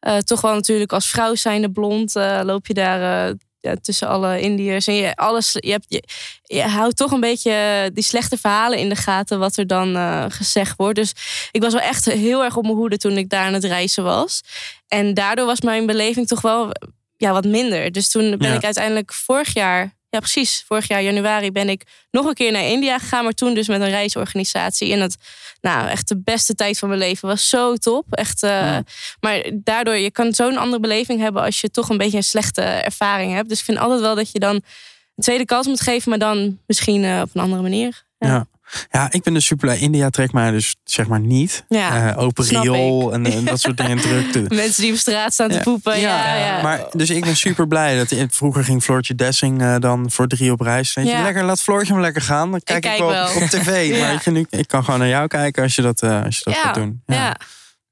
Eh, toch wel natuurlijk als vrouw zijnde blond eh, loop je daar eh, ja, tussen alle Indiërs. En je, alles, je, hebt, je, je houdt toch een beetje die slechte verhalen in de gaten, wat er dan gezegd wordt. Dus ik was wel echt heel erg op mijn hoede toen ik daar aan het reizen was. En daardoor was mijn beleving toch wel ja, wat minder. Dus toen ben Ja. ik uiteindelijk vorig jaar, ja precies, vorig jaar januari ben ik nog een keer naar India gegaan, maar toen dus met een reisorganisatie. En het, nou, echt de beste tijd van mijn leven was zo top. Echt, eh, Maar daardoor, je kan zo'n andere beleving hebben als je toch een beetje een slechte ervaring hebt. Dus ik vind altijd wel dat je dan een tweede kans moet geven, maar dan misschien eh, op een andere manier. Ja. ja. Ik ben dus super blij. India trekt mij dus zeg maar niet. Ja, Eh, open riool en, en dat soort dingen drukte. Mensen die op straat staan te Ja. poepen. Ja, ja, Maar, dus ik ben super blij. Dat, vroeger ging Floortje Dessing eh, dan voor drie op reis. Weet je, Ja. lekker, laat Floortje maar lekker gaan. Dan kijk ik, kijk wel, wel. op tv. Ja. Maar je, nu, ik kan gewoon naar jou kijken als je dat, eh, als je dat Ja, gaat doen. ja.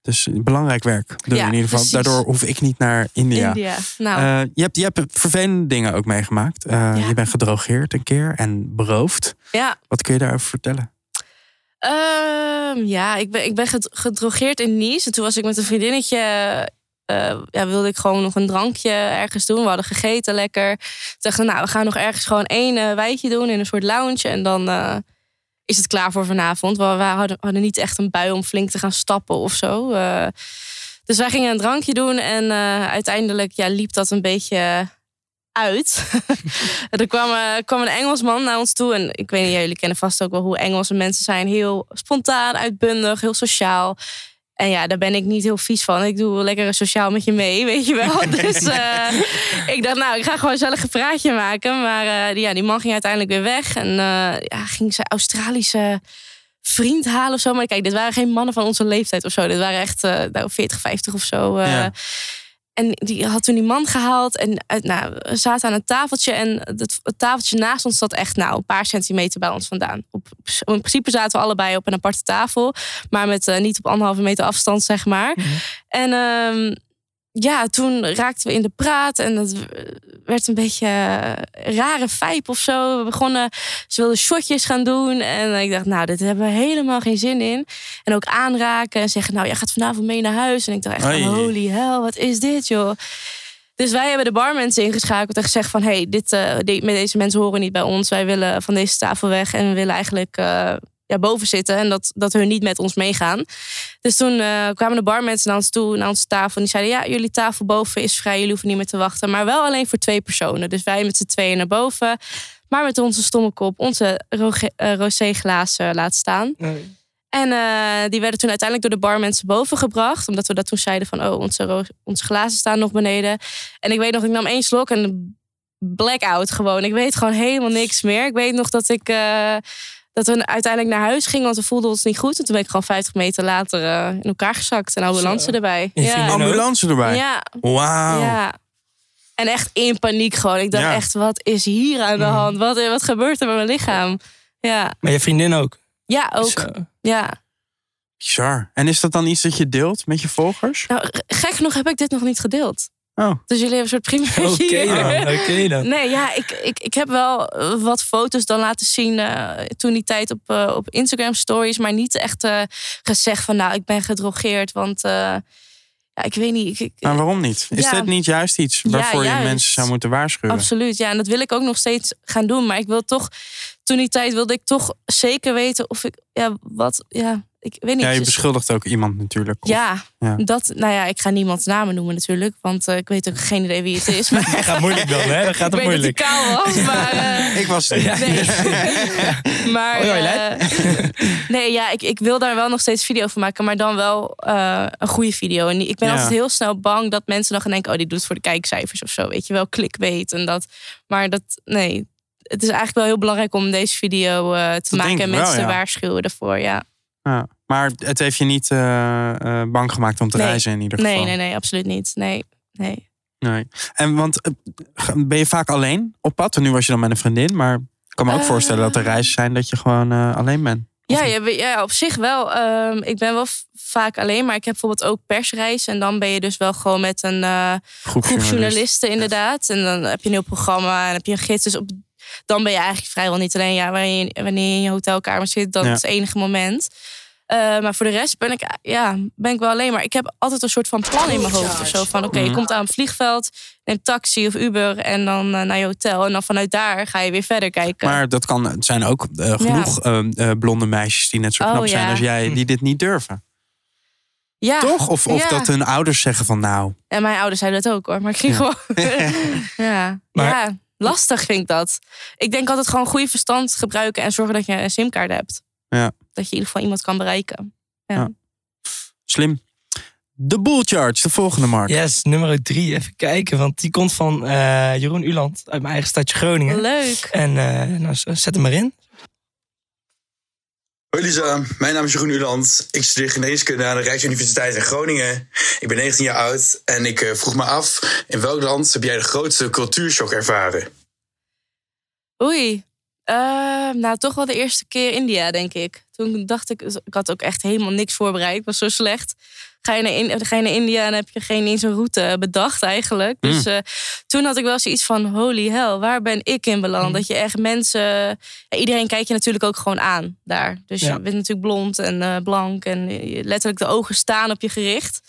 Dus belangrijk werk. Ja, in ieder geval. precies. Daardoor hoef ik niet naar India. India. Nou, Eh, je, hebt, je hebt vervelende dingen ook meegemaakt. Eh, Je bent gedrogeerd een keer en beroofd. ja. Wat kun je daarover vertellen? Ehm, ja, ik ben, ik ben ged- gedrogeerd in Nice. En toen was ik met een vriendinnetje. eh, ja, wilde ik gewoon nog een drankje ergens doen. We hadden gegeten lekker. Toen dachten we, nou, we gaan nog ergens gewoon één wijtje doen in een soort lounge. En dan is het klaar voor vanavond. We, we hadden, hadden niet echt een bui om flink te gaan stappen of zo. Eh, dus wij gingen een drankje doen. En eh, uiteindelijk ja, liep dat een beetje uit. er kwam, eh, kwam een Engelsman naar ons toe. En ik weet niet, jullie kennen vast ook wel hoe Engelse mensen zijn. Heel spontaan, uitbundig, heel sociaal. En ja, daar ben ik niet heel vies van. Ik doe lekker sociaal met je mee, weet je wel. Dus eh, ik dacht, nou, ik ga gewoon zelf een praatje maken. Maar eh, die- ja, die man ging uiteindelijk weer weg. En eh, ja, ging zijn Australische vriend halen of zo. Maar kijk, dit waren geen mannen van onze leeftijd of zo. Dit waren echt nou, 40, 50 of zo. Ja. En die had toen die man gehaald. En uit, nou, we zaten aan een tafeltje. En het, het tafeltje naast ons zat echt nou, een paar centimeter bij ons vandaan. Op, in principe zaten we allebei op een aparte tafel. Maar met eh, niet op anderhalve meter afstand, zeg maar. En ehm, ja, toen raakten we in de praat. En het werd een beetje eh, rare vibe of zo. We begonnen, ze wilden shotjes gaan doen. En ik dacht, nou, dit hebben we helemaal geen zin in. En ook aanraken en zeggen, nou, jij gaat vanavond mee naar huis. En ik dacht echt, holy hell, wat is dit, joh? Dus wij hebben de barmensen ingeschakeld en gezegd van... hey, dit, de- met deze mensen horen niet bij ons. Wij willen van deze tafel weg en we willen eigenlijk eh, ja, boven zitten... en dat, dat hun niet met ons meegaan. Dus toen eh, kwamen de barmensen naar ons toe, naar onze tafel... en die zeiden, ja, jullie tafel boven is vrij, jullie hoeven niet meer te wachten. Maar wel alleen voor twee personen. Dus wij met z'n tweeën naar boven... maar met onze stomme kop onze roge- eh, rosé glazen laten staan. En eh, die werden toen uiteindelijk door de barmensen boven gebracht. Omdat we dat toen zeiden van, oh, onze, onze glazen staan nog beneden. En ik weet nog, ik nam één slok en blackout gewoon. Ik weet gewoon helemaal niks meer. Ik weet nog dat ik... dat we uiteindelijk naar huis gingen, want we voelden ons niet goed. En toen ben ik gewoon 50 meter later eh, in elkaar gezakt. En ambulance Zo. erbij. Ook? Ambulance erbij. Ja, Wauw. ja. En echt in paniek gewoon. Ik dacht Ja. echt, wat is hier aan de hand? Wat, wat gebeurt er met mijn lichaam? Ja, Maar je vriendin ook. ja ook. Zo. Ja. Bizar. En is dat dan iets dat je deelt met je volgers? Nou, gek genoeg heb ik dit nog niet gedeeld. Oh. Dus jullie hebben een soort primeurtje Oké dan. Nee, ja, ik, ik, ik heb wel wat foto's dan laten zien eh, toen die tijd op, eh, op Instagram stories. Maar niet echt eh, gezegd van nou, ik ben gedrogeerd. Want ja, ik weet niet. Ik, Maar waarom niet? Is Ja. dit niet juist iets Ja, waarvoor je mensen zou moeten waarschuwen? Absoluut, ja. En dat wil ik ook nog steeds gaan doen. Maar ik wil toch, toen die tijd wilde ik toch zeker weten of ik, ja, wat, ja, ik weet niet. Ja, je Dus- beschuldigt ook iemand natuurlijk. Of- ja, Ja. dat, nou ja, ik ga niemands namen noemen natuurlijk. Want eh, ik weet ook geen idee wie het is. Maar Dat gaat moeilijk dan, hè? Dat gaat ik het weet dat hij moeilijk. kaal was, maar... eh, Ik was het. Nee. maar hoi, eh, nee, ja, ik, ik wil daar wel nog steeds video van maken, maar dan wel eh, een goede video. En ik ben Ja. altijd heel snel bang dat mensen dan gaan denken: oh, die doet het voor de kijkcijfers of zo. Weet je wel, clickbait en dat. Maar dat, nee. Het is eigenlijk wel heel belangrijk om deze video eh, te maken en wel, mensen ja. te waarschuwen ervoor. Ja. Ja. Maar het heeft je niet eh, eh, bang gemaakt om te Nee. reizen in ieder geval. Nee, nee, nee, absoluut niet. Nee, nee. Nee. En want eh, ben je vaak alleen op pad? En nu was je dan met een vriendin, maar ik kan me ook voorstellen dat er reizen zijn dat je gewoon alleen bent. Ja, ja, op zich wel. Ehm, ik ben wel vaak alleen, maar ik heb bijvoorbeeld ook persreizen. En dan ben je dus wel gewoon met een Groep journalisten, inderdaad. En dan heb je een heel programma en heb je een gids. Dus op, dan ben je eigenlijk vrijwel niet alleen. Ja, wanneer je, wanneer je in je hotelkamer zit, dat Ja. is het enige moment. Eh, maar voor de rest ben ik, ja, ben ik wel alleen. Maar ik heb altijd een soort van plan in mijn hoofd. Of zo van, oké, je Mhm. komt aan een vliegveld, neemt taxi of Uber en dan eh, naar je hotel. En dan vanuit daar ga je weer verder kijken. Maar dat kan, het zijn ook eh, genoeg eh, eh, blonde meisjes die net zo Oh, knap zijn ja. als jij, die dit niet durven. ja, Toch? Of, of ja. dat hun ouders zeggen van nou, En mijn ouders zeiden dat ook hoor. Maar ik ging Ja. gewoon. ja. Maar- ja, lastig vind ik dat. Ik denk altijd gewoon goede verstand gebruiken en zorgen dat je een simkaart hebt. Ja. Dat je in ieder geval iemand kan bereiken. slim. De Bull Charge, de volgende markt. Yes, nummer drie. Even kijken, want die komt van eh, Jeroen Uland uit mijn eigen stadje Groningen. Leuk. En eh, nou, zet hem maar in. Hoi Lisa, mijn naam is Jeroen Uland. Ik studeer geneeskunde aan de Rijksuniversiteit in Groningen. Ik ben 19 jaar oud en ik eh, vroeg me af... in welk land heb jij de grootste cultuurshock ervaren? Oei. Eh, nou, toch wel de eerste keer India, denk ik. Toen dacht ik, ik had ook echt helemaal niks voorbereid. Het was zo slecht. Ga je, naar in, ga je naar India en heb je geen eens een route bedacht eigenlijk. Mm. Dus eh, toen had ik wel zoiets van, holy hell, waar ben ik in beland? Mm. Dat je echt mensen... ja, iedereen kijkt je natuurlijk ook gewoon aan daar. Dus Ja. je bent natuurlijk blond en eh, blank en letterlijk de ogen staan op je gericht.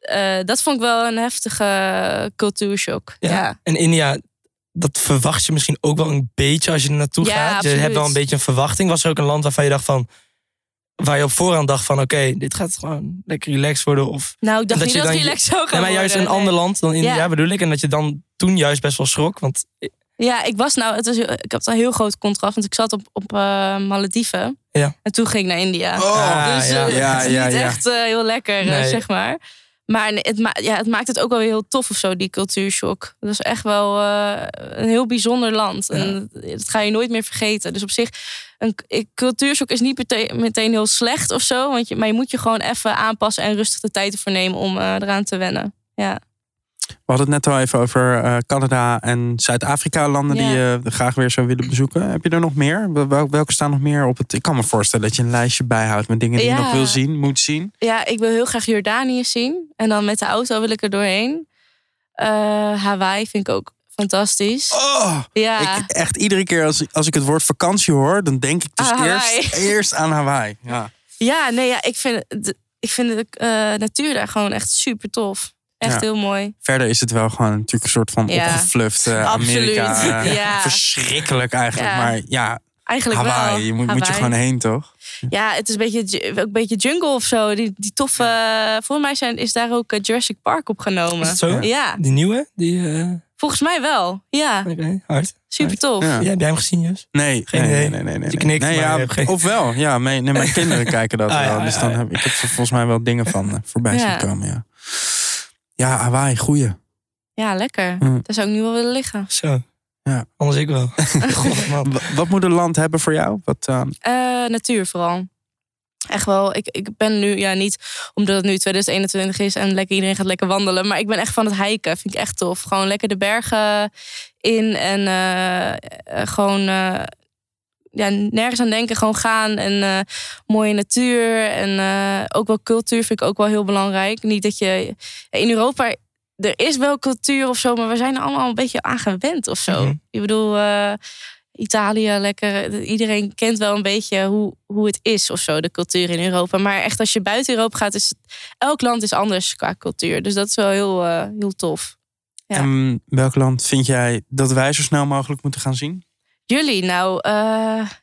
Eh, dat vond ik wel een heftige cultuurshock. Ja. ja. En India, dat verwacht je misschien ook wel een beetje als je er naartoe Ja, gaat. Je absoluut. hebt wel een beetje een verwachting. Was er ook een land waarvan je dacht van... Waar je op voorhand dacht van, oké, dit gaat gewoon lekker relaxed worden. Of Nou, ik dacht dat niet je dat het dan- relaxed zou gaan Nee, maar juist worden, een ander land dan India Ja. bedoel ik. En dat je dan toen juist best wel schrok. Want Ja, ik was nou, het was, ik had een heel groot contrast, want ik zat op, op eh, Malediven. Ja. En toen ging ik naar India. Oh, dus ja. eh, Ja, het is ja, niet ja. echt eh, heel lekker, Nee. zeg maar. Maar het, ma- ja, het maakt het ook wel weer heel tof of zo, die cultuurshock. Dat is echt wel eh, een heel bijzonder land. En dat ga je nooit meer vergeten. Dus op zich, een cultuurshock is niet meteen, meteen heel slecht of zo. Want je, maar je moet je gewoon even aanpassen en rustig de tijd ervoor nemen om eh, eraan te wennen. Ja. We hadden het net al even over eh, Canada en Zuid-Afrika, landen die je graag weer zou willen bezoeken. Heb je er nog meer? Wel- welke staan nog meer op het? Ik kan me voorstellen dat je een lijstje bijhoudt met dingen die je nog wil zien, moet zien. Ja, ik wil heel graag Jordanië zien. En dan met de auto wil ik er doorheen. Eh, Hawaii vind ik ook fantastisch. Oh, ja. ik, echt iedere keer als, als ik het woord vakantie hoor, dan denk ik dus Aan eerst, eerst aan Hawaii. Ja. ja, nee, ja, ik vind, ik vind de eh, natuur daar gewoon echt super tof. Echt Ja. heel mooi. Verder is het wel gewoon natuurlijk een soort van Ja. opgefluft eh, Absoluut. Amerika. eh, Ja. Verschrikkelijk eigenlijk. Ja. Maar ja, Eigenlijk Hawaii, wel. je moet, moet je Hawaii. gewoon heen toch? Ja, het is een beetje, ook een beetje jungle of zo. Die, die toffe... Voor mij zijn, is daar ook eh, Jurassic Park opgenomen. is het zo? Ja, Die nieuwe? Die, eh, volgens mij wel. Ja, Oké, hard. super tof. Ja. Ja, heb jij hem gezien, Jus? Nee, Geen nee, idee. nee, nee, nee, nee. Je knikt, nee, maar ja, geen- Of wel, ja. Mijn, nee, mijn kinderen kijken dat Ah, wel. ja, Dus ja, dan ja. heb ik heb er volgens mij wel dingen van voorbij Ja. zien komen. Ja, ja Hawaii, goeie. Ja, lekker. Mm. Daar zou ik nu wel willen liggen. Zo. Ja. Anders ik wel. God, man. Wa- Wat moet een land hebben voor jou? Wat, eh, Eh, natuur vooral. Echt wel. Ik, ik ben nu, ja, niet omdat het nu 2021 is en lekker iedereen gaat lekker wandelen. Maar ik ben echt van het hiken. Vind ik echt tof. Gewoon lekker de bergen in en eh, eh, gewoon eh, ja, nergens aan denken. Gewoon gaan en eh, mooie natuur. En eh, ook wel cultuur vind ik ook wel heel belangrijk. Niet dat je in Europa. Er is wel cultuur of zo, maar we zijn er allemaal een beetje aan gewend of zo. Mhm. Ik bedoel, eh, Italië lekker. Iedereen kent wel een beetje hoe, hoe het is of zo, de cultuur in Europa. Maar echt als je buiten Europa gaat, is het, elk land is anders qua cultuur. Dus dat is wel heel, eh, heel tof. Ja. En welk land vind jij dat wij zo snel mogelijk moeten gaan zien? Jullie, nou, eh,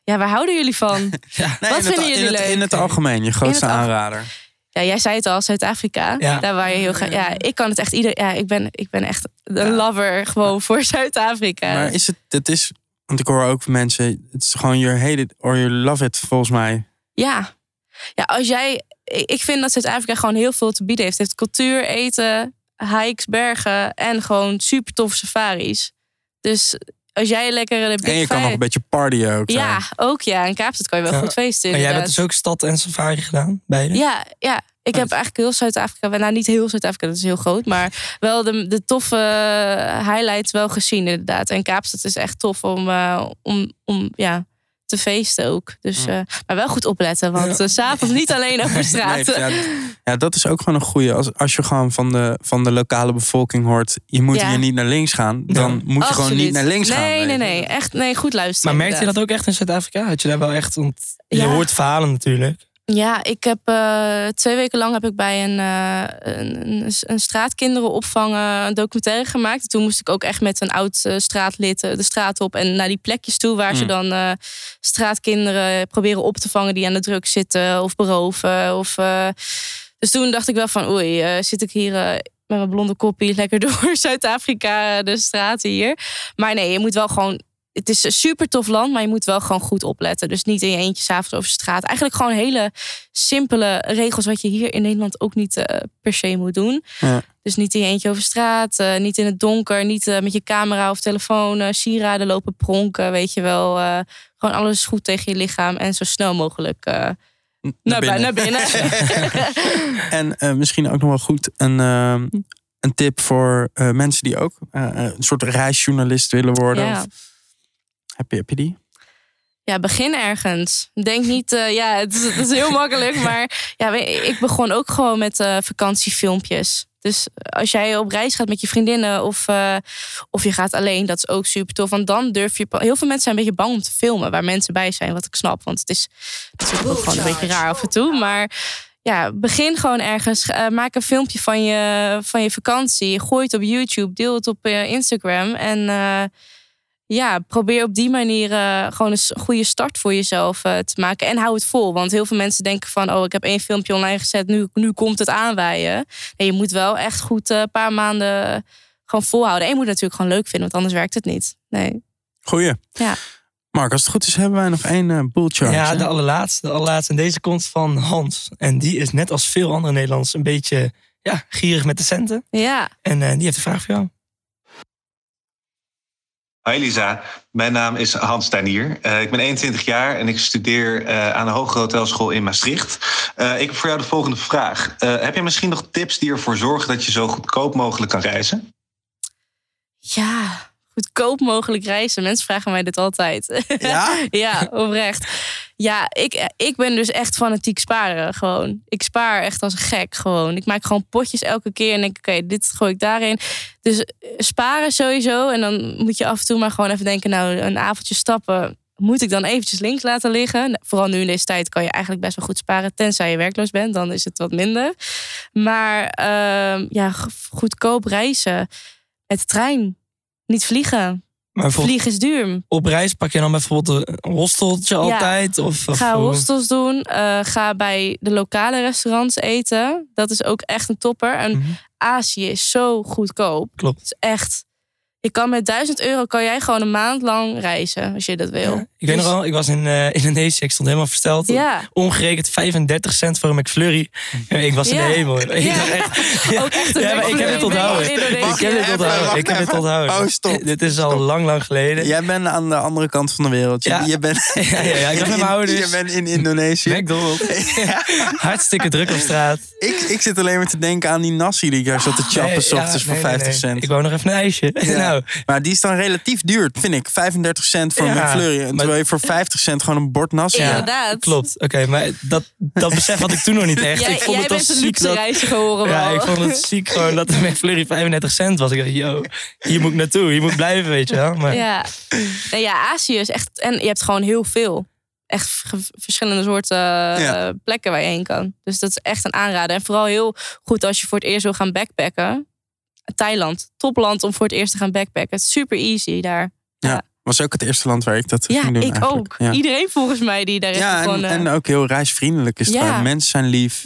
ja, waar houden jullie van? Nee, Wat in het, vinden jullie in het, leuk? in het algemeen, je grootste het aanrader. Ja, jij zei het al, Zuid-Afrika. Ja. Daar waar je heel graag. Ja, ik kan het echt ieder. Ja, ik ben, ik ben echt een lover gewoon voor Zuid-Afrika. Maar is het, het is, want ik hoor ook van mensen, het is gewoon you hate it or you love it volgens mij. Ja. Ja, als jij. Ik ik vind dat Zuid-Afrika gewoon heel veel te bieden heeft. Het heeft cultuur, eten, hikes, bergen en gewoon super toffe safaris. Dus als jij lekker Big En je kan Five- nog een beetje partyen ook. Ja, ook ja. In Kaapstad kan je wel Ja. goed feesten. Maar jij hebt dus ook stad en safari gedaan, beide? Ja, ja. Ik heb eigenlijk heel Zuid-Afrika, nou niet heel Zuid-Afrika, dat is heel groot, maar wel de, de toffe highlights wel gezien inderdaad. En Kaapstad is echt tof om, eh, om, om ja, te feesten ook. Dus, eh, maar wel goed opletten, want Ja. s s'avonds niet alleen over straat. Nee, ja, ja, dat is ook gewoon een goede. Als, als je gewoon van de, van de lokale bevolking hoort, je moet Ja. hier niet naar links gaan, dan moet je gewoon niet naar links gaan. Nee, nee, nee. Echt, nee, goed luisteren. Maar merkte je dat ook echt in Zuid-Afrika? Had je daar wel echt... Want je Ja. hoort verhalen natuurlijk. Ja, ik heb eh, twee weken lang heb ik bij een, uh, een, een, straatkinderenopvang uh, een documentaire gemaakt. Toen moest ik ook echt met een oud straatlid de straat op en naar die plekjes toe waar ze dan straatkinderen proberen op te vangen die aan de druk zitten of beroven. Of, dus toen dacht ik wel van oei, zit ik hier met mijn blonde koppie lekker door Zuid-Afrika de straten hier. Maar nee, je moet wel gewoon het is een super tof land, maar je moet wel gewoon goed opletten. Dus niet in je eentje s'avonds over straat. Eigenlijk gewoon hele simpele regels wat je hier in Nederland ook niet uh, per se moet doen. Ja. Dus niet in je eentje over straat, uh, niet in het donker, niet uh, met je camera of telefoon sieraden lopen pronken, weet je wel. gewoon alles goed tegen je lichaam en zo snel mogelijk naar, naar binnen. Naar binnen. en misschien ook nog wel goed een een tip voor mensen die ook een soort reisjournalist willen worden. Ja. Of heb je, heb je die? Ja, begin ergens. Denk niet, uh, ja, het is, het is, heel makkelijk. Maar ja, ik begon ook gewoon met uh, vakantiefilmpjes. Dus als jij op reis gaat met je vriendinnen of, uh, of je gaat alleen, dat is ook super tof. Want dan durf je. Heel veel mensen zijn een beetje bang om te filmen waar mensen bij zijn, wat ik snap. Want het is natuurlijk ook gewoon een beetje raar af en toe. Maar ja, begin gewoon ergens. maak een filmpje van je, van je vakantie. Gooi het op YouTube, deel het op Instagram. En ja, probeer op die manier uh, gewoon een goede start voor jezelf uh, te maken. En hou het vol. Want heel veel mensen denken van... oh, ik heb één filmpje online gezet, nu, nu komt het aanwaaien. En je moet wel echt goed een uh, paar maanden gewoon volhouden. En je moet het natuurlijk gewoon leuk vinden, want anders werkt het niet. Nee. Goeie. Ja. Mark, als het goed is, hebben wij nog één uh, bull charge. Ja, de allerlaatste, de allerlaatste. En deze komt van Hans. En die is net als veel andere Nederlanders een beetje ja, gierig met de centen. Ja. En die heeft een vraag voor jou. Hoi Lisa, mijn naam is Hans Tuinier. Uh, ik ben 21 jaar en ik studeer uh, aan de Hogere Hotelschool in Maastricht. Uh, ik heb voor jou de volgende vraag. heb je misschien nog tips die ervoor zorgen dat je zo goedkoop mogelijk kan reizen? Ja, goedkoop mogelijk reizen. Mensen vragen mij dit altijd. Ja? ja, oprecht. Ja, ik, ik ben dus echt fanatiek sparen gewoon. Ik spaar echt als een gek gewoon. Ik maak gewoon potjes elke keer en denk oké, dit gooi ik daarin. Dus eh, sparen sowieso. En dan moet je af en toe maar gewoon even denken, nou een avondje stappen moet ik dan eventjes links laten liggen. Nou, vooral nu in deze tijd kan je eigenlijk best wel goed sparen. Tenzij je werkloos bent, dan is het wat minder. Maar uh, ja, goedkoop reizen. Met de trein. Niet vliegen. Maar Vliegen is duur. Op reis pak je dan bijvoorbeeld een hosteltje altijd? Of, of, ga hostels doen. Uh, ga bij de lokale restaurants eten. Dat is ook echt een topper. En mm Azië is zo goedkoop. Klopt. Het is echt je kan met 1000 euro kan jij gewoon een maand lang reizen als je dat wil. ik weet nog dus- wel, ik was in uh, Indonesië, ik stond helemaal versteld. Ja. Ongerekend 35 cent voor een McFlurry. ik was in de hemel. Ik Ook echt ja, maar ik heb het onthouden. Ik heb het onthouden. Ik heb het onthouden. Oh, stop. Dit is al lang, lang geleden. Jij bent aan de andere kant van de wereld. Je, je bent, ja, ja, ja, ik ben met mijn ouders. Je bent in Indonesië. McDonald's. Hartstikke druk op straat. Ik, ik zit alleen maar te denken aan die nasi die ik daar zat te chappen ochtends voor 50 cent. Ik wou nog even een ijsje. Nou. Maar die is dan relatief duur, vind ik. 35 cent voor een McFlurry. En terwijl je voor 50 cent gewoon een bord nasi ja, Inderdaad. Klopt. Oké, maar dat, dat besef had ik toen nog niet echt. Jij, ik vond jij het bent een luxe reisje gehoren Ja, ik vond het ziek gewoon dat de McFlurry 35 cent was. Ik dacht, yo, hier moet ik naartoe. Hier moet ik blijven, weet je wel. Maar... Ja. ja, Azië is echt... En je hebt gewoon heel veel echt verschillende soorten eh, plekken waar je heen kan. Dus dat is echt een aanrader. En vooral heel goed als je voor het eerst wil gaan backpacken. Thailand, topland om voor het eerst te gaan backpacken. Het is super easy daar. Ja. Was ook het eerste land waar ik dat ja, ging doen. Ik ook. Iedereen volgens mij die daar is ja. En, en ook heel reisvriendelijk is het. Ja. Mensen zijn lief.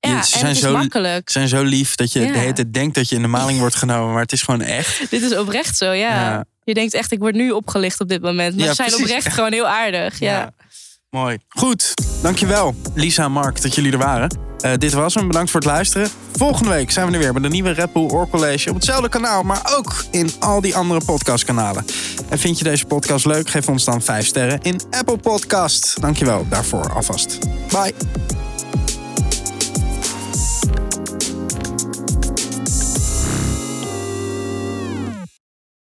Ja, ze zijn, zo, makkelijk. zijn zo lief dat je de hele tijd denkt dat je in de maling wordt genomen. Maar het is gewoon echt. Dit is oprecht zo, ja. Je denkt echt, ik word nu opgelicht op dit moment. Maar ze zijn oprecht gewoon heel aardig. Ja. Mooi. Goed, dankjewel Lisa en Mark dat jullie er waren. Uh, dit was hem, bedankt voor het luisteren. Volgende week zijn we er weer met een nieuwe Red Bull Oor College op hetzelfde kanaal, maar ook in al die andere podcastkanalen. En vind je deze podcast leuk? Geef ons dan 5 sterren in Apple Podcast. Dankjewel daarvoor alvast. Bye.